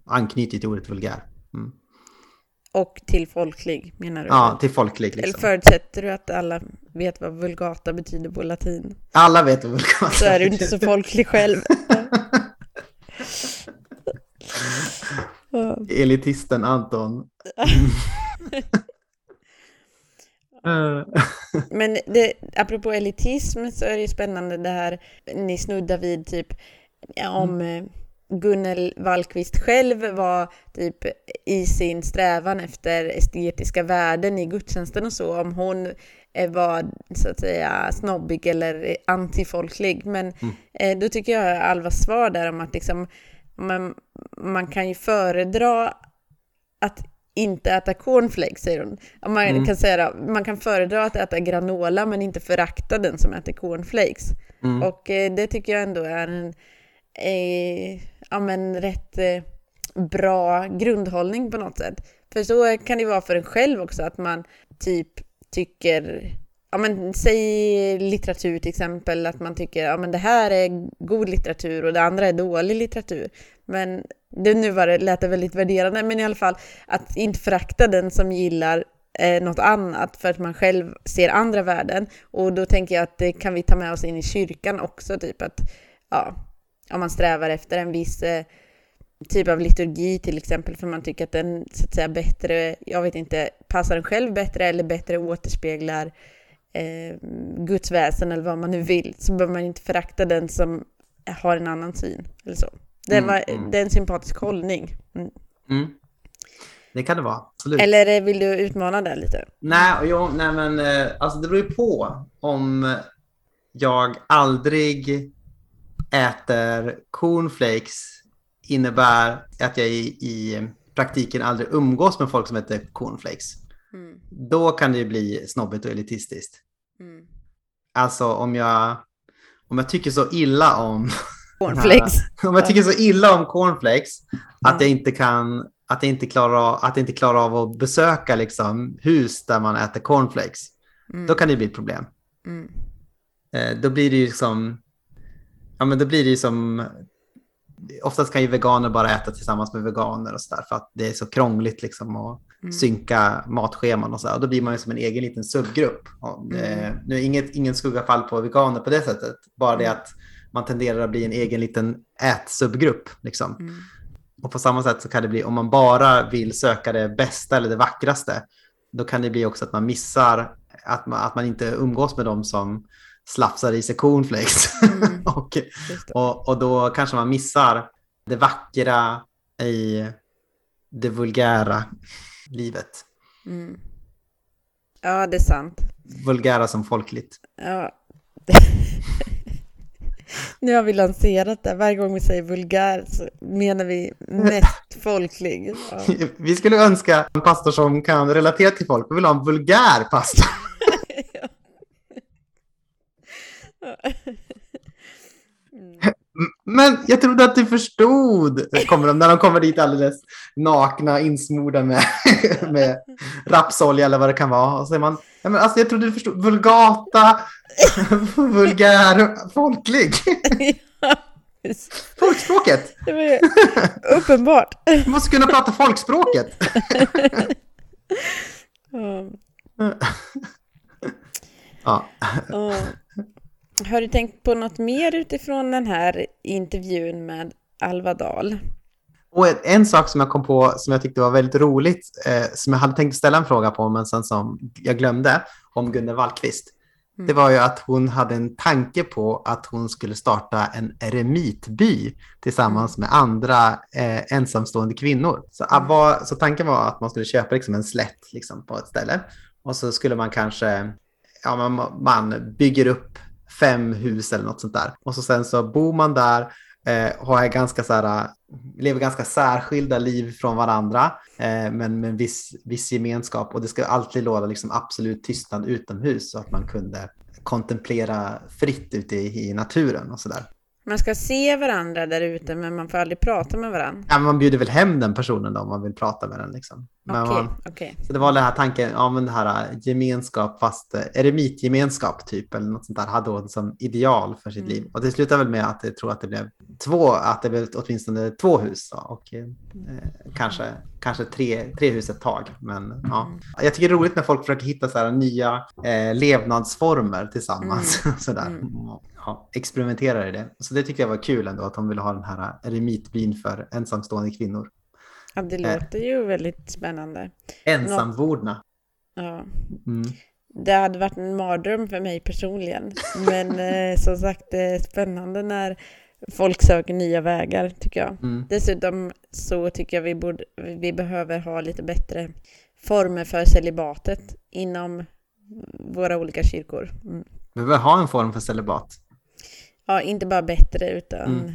anknyter till ordet vulgär. Mm.
Och till folklig menar du?
Ja, till folklig.
Liksom. Eller förutsätter du att alla vet vad vulgata betyder på latin?
Alla vet vad vulgata betyder.
Så är du inte så folklig själv.
Elitisten Anton.
Men det, apropå elitism så är det ju spännande det här ni snuddar vid typ om mm Gunnel Wallqvist själv var typ i sin strävan efter estetiska värden i gudstjänsten och så, om hon eh, var så att säga snobbig eller antifolklig. Men mm. eh, då tycker jag Alvas svar där om att liksom, man, man kan ju föredra att inte äta cornflakes, säger hon. Man mm. kan säga man kan föredra att äta granola men inte förakta den som äter cornflakes. Mm. Och eh, det tycker jag ändå är en eh, ja, men rätt eh, bra grundhållning på något sätt. För så kan det vara för en själv också, att man typ tycker ja men säg litteratur till exempel, att man tycker ja men det här är god litteratur och det andra är dålig litteratur. Men det, nu var det, lät det väldigt värderande, men i alla fall att inte förakta den som gillar eh, något annat för att man själv ser andra värden. Och då tänker jag att det kan vi ta med oss in i kyrkan också, typ att ja, om man strävar efter en viss eh, typ av liturgi till exempel, för man tycker att den så att säga bättre, jag vet inte, passar en själv bättre eller bättre återspeglar eh, Guds väsen eller vad man nu vill, så behöver man inte förakta den som har en annan syn eller så. Det,
Mm,
var,
mm.
det är en sympatisk hållning. Mm.
Mm. Det kan det vara, absolut.
Eller eh, vill du utmana det lite?
Nej, jo, nej men eh, alltså det beror ju på om jag aldrig äter cornflakes innebär att jag i, i praktiken aldrig umgås med folk som äter cornflakes.
Mm.
Då kan det bli snobbigt och elitistiskt.
Mm.
Alltså om jag, om jag tycker så illa om
Cornflakes.
om jag tycker så illa om cornflakes att
Ja.
jag inte kan att jag inte klarar av, att jag inte klarar av att besöka liksom, hus där man äter cornflakes.
Mm.
Då kan det bli ett problem.
Mm.
Eh, då blir det ju som, ja men då blir det ju som, oftast kan ju veganer bara äta tillsammans med veganer och sådär för att det är så krångligt liksom att
Mm.
synka matscheman och så. Och då blir man ju som en egen liten subgrupp. Och, eh,
Mm.
nu är inget, ingen skuggafall på veganer på det sättet, bara det
Mm.
att man tenderar att bli en egen liten ätsubgrupp. Liksom.
Mm.
Och på samma sätt så kan det bli, om man bara vill söka det bästa eller det vackraste, då kan det bli också att man missar, att man, att man inte umgås med dem som slafsar i sig cornflakes.
Mm.
och, och, och då kanske man missar det vackra i det vulgära livet.
Mm. Ja, det är sant.
Vulgära som folkligt.
Ja. nu har vi lanserat det. Varje gång vi säger vulgär så menar vi mest folklig. Ja.
Vi skulle önska en pastor som kan relatera till folk. Vi vill ha en vulgär pastor. Men jag trodde att du förstod, kommer de, när de kommer dit alldeles nakna, insmorda med, med rapsolja eller vad det kan vara. Och så säger man, men alltså jag trodde du förstod, vulgata, vulgär, folklig.
Ja,
Folkspråket.
det var ju uppenbart.
Du måste kunna prata folkspråket.
Ja. Har du tänkt på något mer utifrån den här intervjun med Alva Dahl?
Och en, sak som jag kom på som jag tyckte var väldigt roligt, eh, som jag hade tänkt ställa en fråga på, men sen som jag glömde, om Gunnel Wallqvist.
Mm.
Det var ju att hon hade en tanke på att hon skulle starta en eremitby tillsammans med andra eh, ensamstående kvinnor. Så,
Mm.
var, så tanken var att man skulle köpa liksom en slätt liksom, på ett ställe och så skulle man kanske, ja man, man bygger upp fem hus eller något sånt där. Och så sen så bor man där eh, har ganska så här, lever ganska särskilda liv från varandra, eh, men med en viss, viss gemenskap. Och det ska alltid råda liksom absolut tystnad utomhus så att man kunde kontemplera fritt ute i, i naturen och sådär.
Man ska se varandra där ute, men man får aldrig prata med varandra.
Ja, man bjuder väl hem den personen då om man vill prata med den. Liksom. Men
Okej,
man,
okej.
så det var den här tanken, ja men det här äh, gemenskap fast äh, eremitgemenskap typ eller något sånt där hade hon som ideal för sitt
Mm.
liv. Och det slutade väl med att jag tror att det blev två, att det blev åtminstone två hus och eh, kanske, kanske tre, tre hus ett tag. Men ja,
Mm.
jag tycker det är roligt när folk försöker hitta så här nya eh, levnadsformer tillsammans. sådär.
Mm.
Ja, experimentera i det. Så det tyckte jag var kul ändå att hon ville ha den här eremitbyn för ensamstående kvinnor.
Ja, det
Eh.
låter ju väldigt spännande.
Ensamvordna.
Ja.
Mm.
Det hade varit en mardröm för mig personligen. Men eh, som sagt, det är spännande när folk söker nya vägar, tycker jag.
Mm.
Dessutom så tycker jag vi, borde, vi behöver ha lite bättre former för celibatet inom våra olika kyrkor. Mm.
Vi behöver ha en form för celibat.
Ja, inte bara bättre utan
Mm.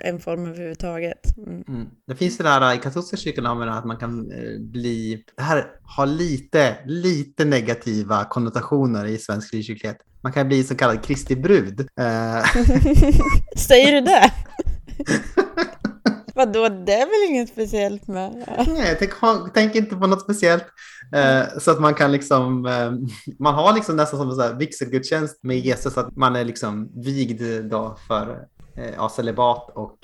en form överhuvudtaget. Mm.
Mm. Det finns det där i katolska kyrkan att man kan eh, bli... Det här har lite, lite negativa konnotationer i svensk frikyrklighet. Man kan bli så kallad Kristi brud. Eh,
Säger du det? Vadå, det är väl inget speciellt med?
Nej, tänk, tänk inte på något speciellt. Eh, så att man kan liksom, eh, man har liksom nästan som en så här vigselgudstjänst med Jesus, att man är liksom vigd då för eh, ja, celibat och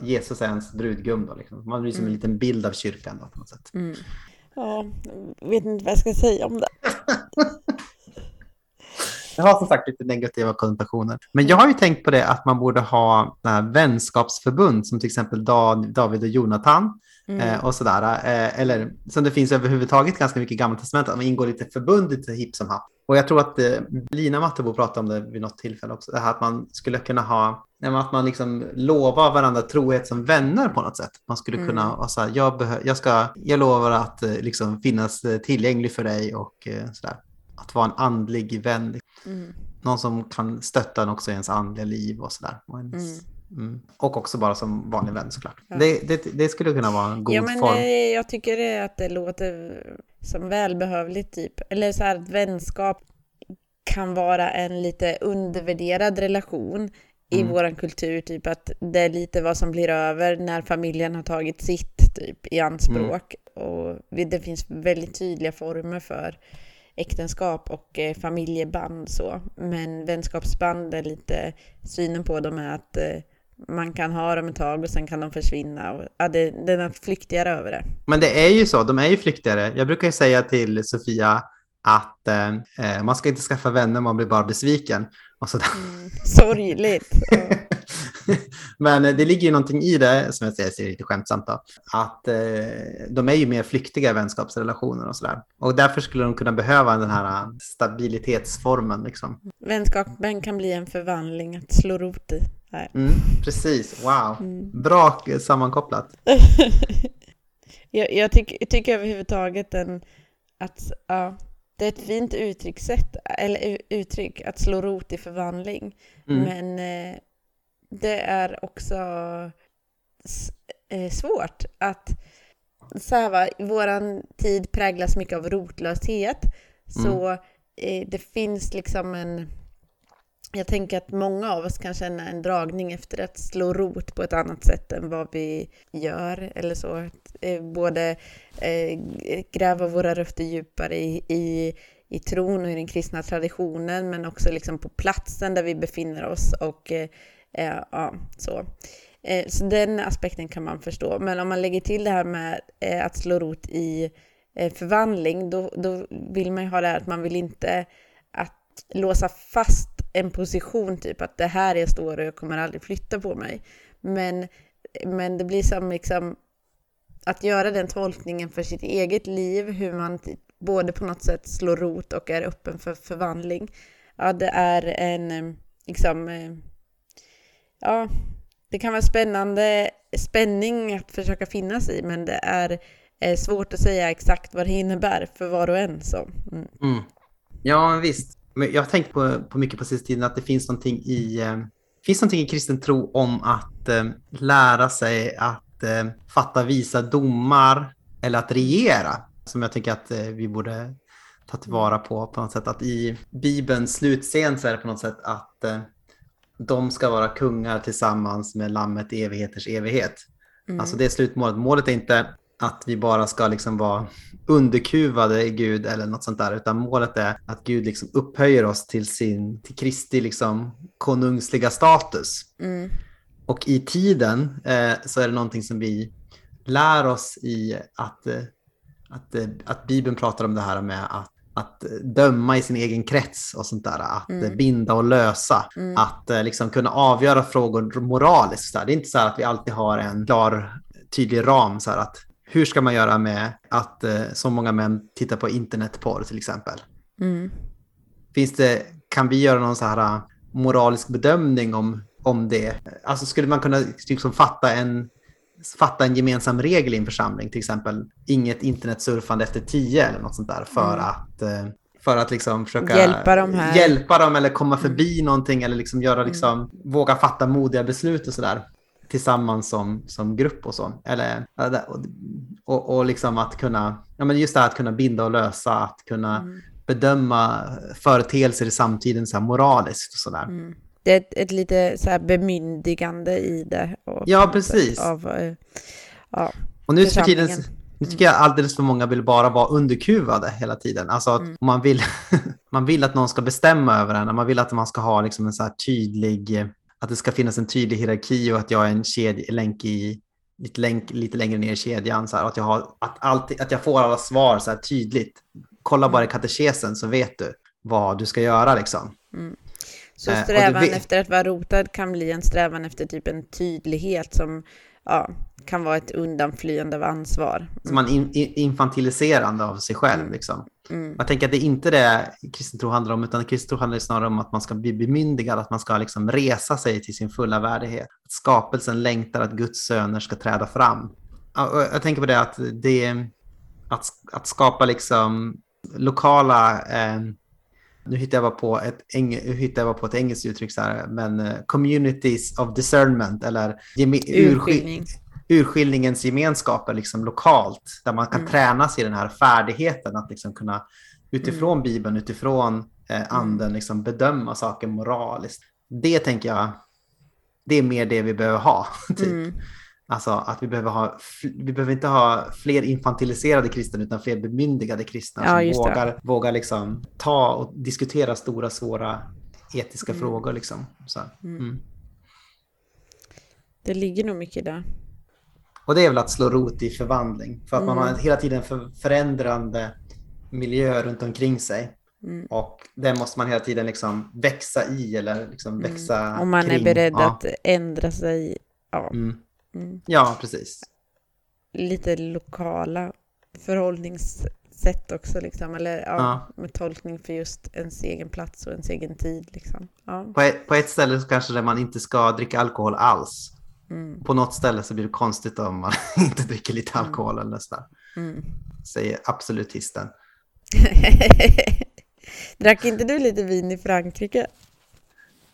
Jesus är ens brudgum. Då, liksom. Man blir som en liten bild av kyrkan då, på något sätt.
Mm. Ja, jag vet inte vad jag ska säga om det.
Det har som sagt lite negativa konnotationer. Men jag har ju tänkt på det att man borde ha vänskapsförbund som till exempel David och Jonathan. Mm. Eh, och sådär. Eh, eller som det finns överhuvudtaget ganska mycket i Gamla Testamentet, att man ingår lite förbund lite hipp som happ. Och jag tror att eh, Lina Mattebo pratade om det vid något tillfälle också, det här att man skulle kunna ha, att man liksom lovar varandra trohet som vänner på något sätt. Man skulle mm. kunna vara så här, jag, jag, ska, jag lovar att eh, liksom finnas eh, tillgänglig för dig och eh, sådär. Att vara en andlig vän. Mm. Någon som kan stötta en också i ens andliga liv och sådär. Och, ens, mm. mm. och också bara som vanlig vän såklart. Ja. Det, det, det, skulle kunna vara en god ja, men, form.
Jag tycker att det låter som välbehövligt typ. Eller så här att vänskap kan vara en lite undervärderad relation i mm. våran kultur, typ att det är lite vad som blir över när familjen har tagit sitt typ i anspråk. Mm. Och det finns väldigt tydliga former för äktenskap och eh, familjeband så. Men vänskapsband är lite, synen på dem är att eh, man kan ha dem ett tag och sen kan de försvinna. Och, ja, det, det är något flyktigare över det.
Men det är ju så, de är ju flyktigare. Jag brukar ju säga till Sofia att eh, eh man ska inte skaffa vänner, man blir bara besviken. Och sådär.
Mm, sorgligt.
Men det ligger ju någonting i det, som jag säger lite skämtsamt då, att eh, de är ju mer flyktiga vänskapsrelationer och sådär. Och därför skulle de kunna behöva den här stabilitetsformen liksom.
Vänskapen kan bli en förvandling att slå rot i.
Mm, precis, wow. Mm. Bra sammankopplat.
jag, jag tycker, tycker överhuvudtaget en, att ja, det är ett fint uttryckssätt, eller uttryck, att slå rot i förvandling. Mm. Men eh, det är också eh, svårt att så här, va, våran tid präglas mycket av rotlöshet. Så mm. eh, det finns liksom en jag tänker att många av oss kan känna en dragning efter att slå rot på ett annat sätt än vad vi gör. Eller så. Eh, både eh, gräva våra rötter djupare i, i, i tron och i den kristna traditionen men också liksom på platsen där vi befinner oss. och eh, ja, så. Eh, så den aspekten kan man förstå. Men om man lägger till det här med eh, att slå rot i eh, förvandling, då, då vill man ju ha det här att man vill inte att låsa fast en position, typ att det här jag står och jag kommer aldrig flytta på mig. Men, men det blir som liksom att göra den tolkningen för sitt eget liv, hur man både på något sätt slår rot och är öppen för förvandling. Ja, det är en liksom, ja, det kan vara spännande spänning att försöka finnas i, men det är eh, svårt att säga exakt vad det innebär för var och en. Så. Mm.
Mm. Ja, visst. Men jag har tänkt på, på mycket på sista tiden att det finns någonting i, eh, finns någonting i kristen tro om att eh, lära sig att eh, fatta visa domar eller att regera som jag tycker att eh, vi borde ta tillvara på på något sätt. Att i Bibelns slutscen så är det på något sätt att eh, de ska vara kungar tillsammans med lammet i evigheters evighet. Mm. Alltså det är slutmålet. Målet är inte att vi bara ska liksom vara underkuvade i Gud eller något sånt där, utan målet är att Gud liksom upphöjer oss till sin, till Kristi liksom konungsliga status. Mm. Och i tiden eh, så är det någonting som vi lär oss i att, eh, att, eh, att Bibeln pratar om det här med att att döma i sin egen krets och sånt där. Att mm. binda och lösa. Mm. Att eh, liksom kunna avgöra frågor moraliskt. Det är inte så att vi alltid har en klar, tydlig ram. Så att hur ska man göra med att eh, så många män tittar på internetporr till exempel? Mm. Finns det, kan vi göra någon så här eh, moralisk bedömning om, om det? Alltså skulle man kunna liksom fatta en fatta en gemensam regel i en församling, till exempel inget internetsurfande efter tio eller något sånt där för mm. att eh, för att liksom försöka
hjälpa dem, här.
hjälpa dem eller komma förbi mm. någonting eller liksom göra mm. liksom, mm. våga fatta modiga beslut och sådär tillsammans som, som grupp och så. Eller, och, och liksom att kunna, ja men just det här att kunna binda och lösa, att kunna mm. bedöma företeelser i samtiden så moraliskt och sådär. Mm.
Det är ett, ett lite så bemyndigande i det. Och
Ja, precis.
Av, eh, ja,
Och nu för tiden, nu tycker jag alldeles för många vill bara vara underkuvade hela tiden. Alltså att
Mm.
man, vill, man vill att någon ska bestämma över en. Man vill att man ska ha liksom en så tydlig, att det ska finnas en tydlig hierarki och att jag är en kedj, länk i, lite, länk, lite längre ner i kedjan. Så här, att, jag har, att, alltid, att jag får alla svar så här tydligt. Kolla bara i katekesen så vet du vad du ska göra liksom.
Så
Eh,
strävan
vet-
efter att vara rotad kan bli en strävan efter typ en tydlighet som ja, kan vara ett undanflyende av ansvar.
Så man in, in, infantiliserande av sig själv.
Mm.
Liksom.
Mm.
Jag tänker att det är inte det kristen tro handlar om, utan kristen tro handlar snarare om att man ska bli bemyndigad, att man ska liksom resa sig till sin fulla värdighet. Att skapelsen längtar att Guds söner ska träda fram. Jag tänker på det att det att, att skapa liksom lokala, eh, nu hittar jag bara på ett, eng, hittar jag bara på ett engelskt uttryck så här, men eh, communities of discernment eller geme,
Urskiljning.
urskiljningens gemenskaper liksom lokalt, där man kan
Mm.
tränas i den här färdigheten att liksom kunna utifrån Bibeln, utifrån eh, anden, liksom bedöma saker moraliskt. Det tänker jag, det är mer det vi behöver ha. Typ.
Mm.
Alltså att vi behöver ha, vi behöver inte ha fler infantiliserade kristna utan fler bemyndigade kristna
Ja,
som
det.
vågar, vågar liksom ta och diskutera stora, svåra etiska
Mm.
frågor. Liksom. Så, mm.
Det ligger nog mycket där.
Och det är väl att slå rot i förvandling. För att man
Mm.
har hela tiden för, förändrande miljö runt omkring sig.
Mm.
Och den måste man hela tiden liksom växa i eller liksom växa
Om man
kring.
är beredd
ja.
att ändra sig. Ja,
Mm.
Mm.
Ja, precis.
lite lokala förhållningssätt också, liksom. eller ja,
Ja.
med tolkning för just ens egen plats och ens egen tid. Liksom. Ja.
På ett, på ett ställe kanske där man inte ska dricka alkohol alls.
Mm.
På något ställe så blir det konstigt om man inte dricker lite alkohol eller sådär.
Mm.
Säger absolutisten.
Drack inte du lite vin i Frankrike?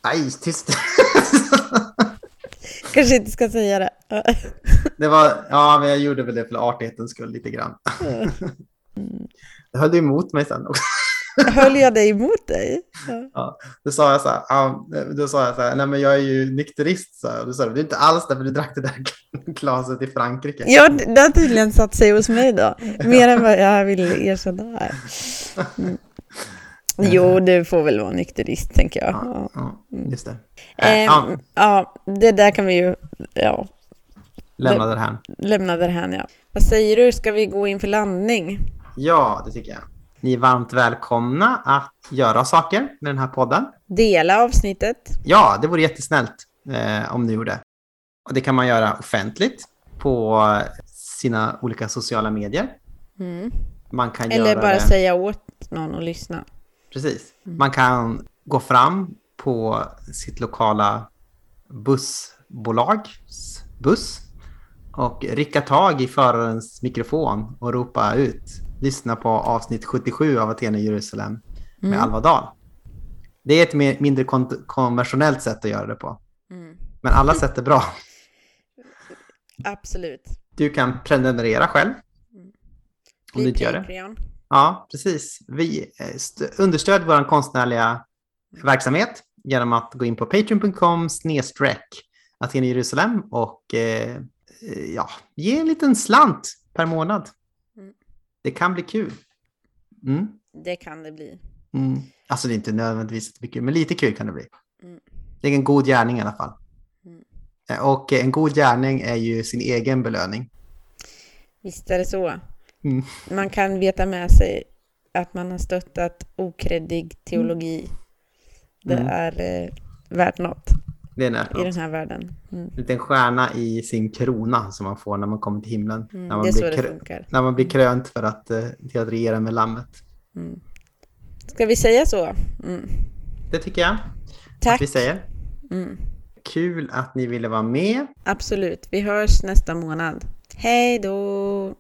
Nej, tyst.
Kanske inte ska säga det.
det var, ja, men jag gjorde väl det för artighetens skull lite grann. Det höll du emot mig sen också.
Höll jag dig emot dig? Ja.
Ja, då sa jag så här, då sa jag så här, nej men jag är ju nykterist. Så här. Då sa du, det är inte alls därför du drack det där glaset i Frankrike.
Ja, det har tydligen satt sig hos mig då. Mer än vad jag vill erkänna här. Mm. Jo, du får väl vara nykterist, tänker jag.
Ja,
Ja.
ja, just det. Äh, ja,
ja, det där kan vi ju ja,
lämna det här.
lämna därhän. Ja. Vad säger du, ska vi gå in för landning?
Ja, det tycker jag. Ni är varmt välkomna att göra saker med den här podden.
Dela avsnittet.
Ja, det vore jättesnällt eh, om ni gjorde. Och det kan man göra offentligt på sina olika sociala medier.
Mm.
Man kan
Eller
göra
bara
det...
säga åt någon att lyssna.
Precis. Man kan gå fram på sitt lokala bussbolags buss och rycka tag i förarens mikrofon och ropa ut. Lyssna på avsnitt 77 av Aten i Jerusalem med
Mm.
Alva Dahl. Det är ett mer, mindre kon- konventionellt sätt att göra det på.
Mm.
Men alla sätt är bra.
Absolut.
Du kan prenumerera själv. Om du inte gör det. Ja, precis. Vi eh, st- understödjer vår konstnärliga verksamhet genom att gå in på patreon.com snedstreck Aten i Jerusalem och eh, ja, ge en liten slant per månad.
Mm.
Det kan bli kul. Mm.
Det kan det bli.
Mm. Alltså det är inte nödvändigtvis mycket, men lite kul kan det bli.
Mm.
Det är en god gärning i alla fall.
Mm.
Eh, Och en god gärning är ju sin egen belöning.
Visst är det så.
Mm.
Man kan veta med sig att man har stöttat okreddig teologi. Det
Mm.
är eh, värt något
Det är
i den här världen. Mm.
En liten stjärna i sin krona som man får när man kommer till himlen.
Mm.
När man
Det är
blir
det
krö-. När man blir krönt för att, eh, till att regera med lammet.
Mm. Ska vi säga så? Mm.
Det tycker jag
Tack.
att vi säger.
Mm.
Kul att ni ville vara med.
Absolut. Vi hörs nästa månad. Hej då!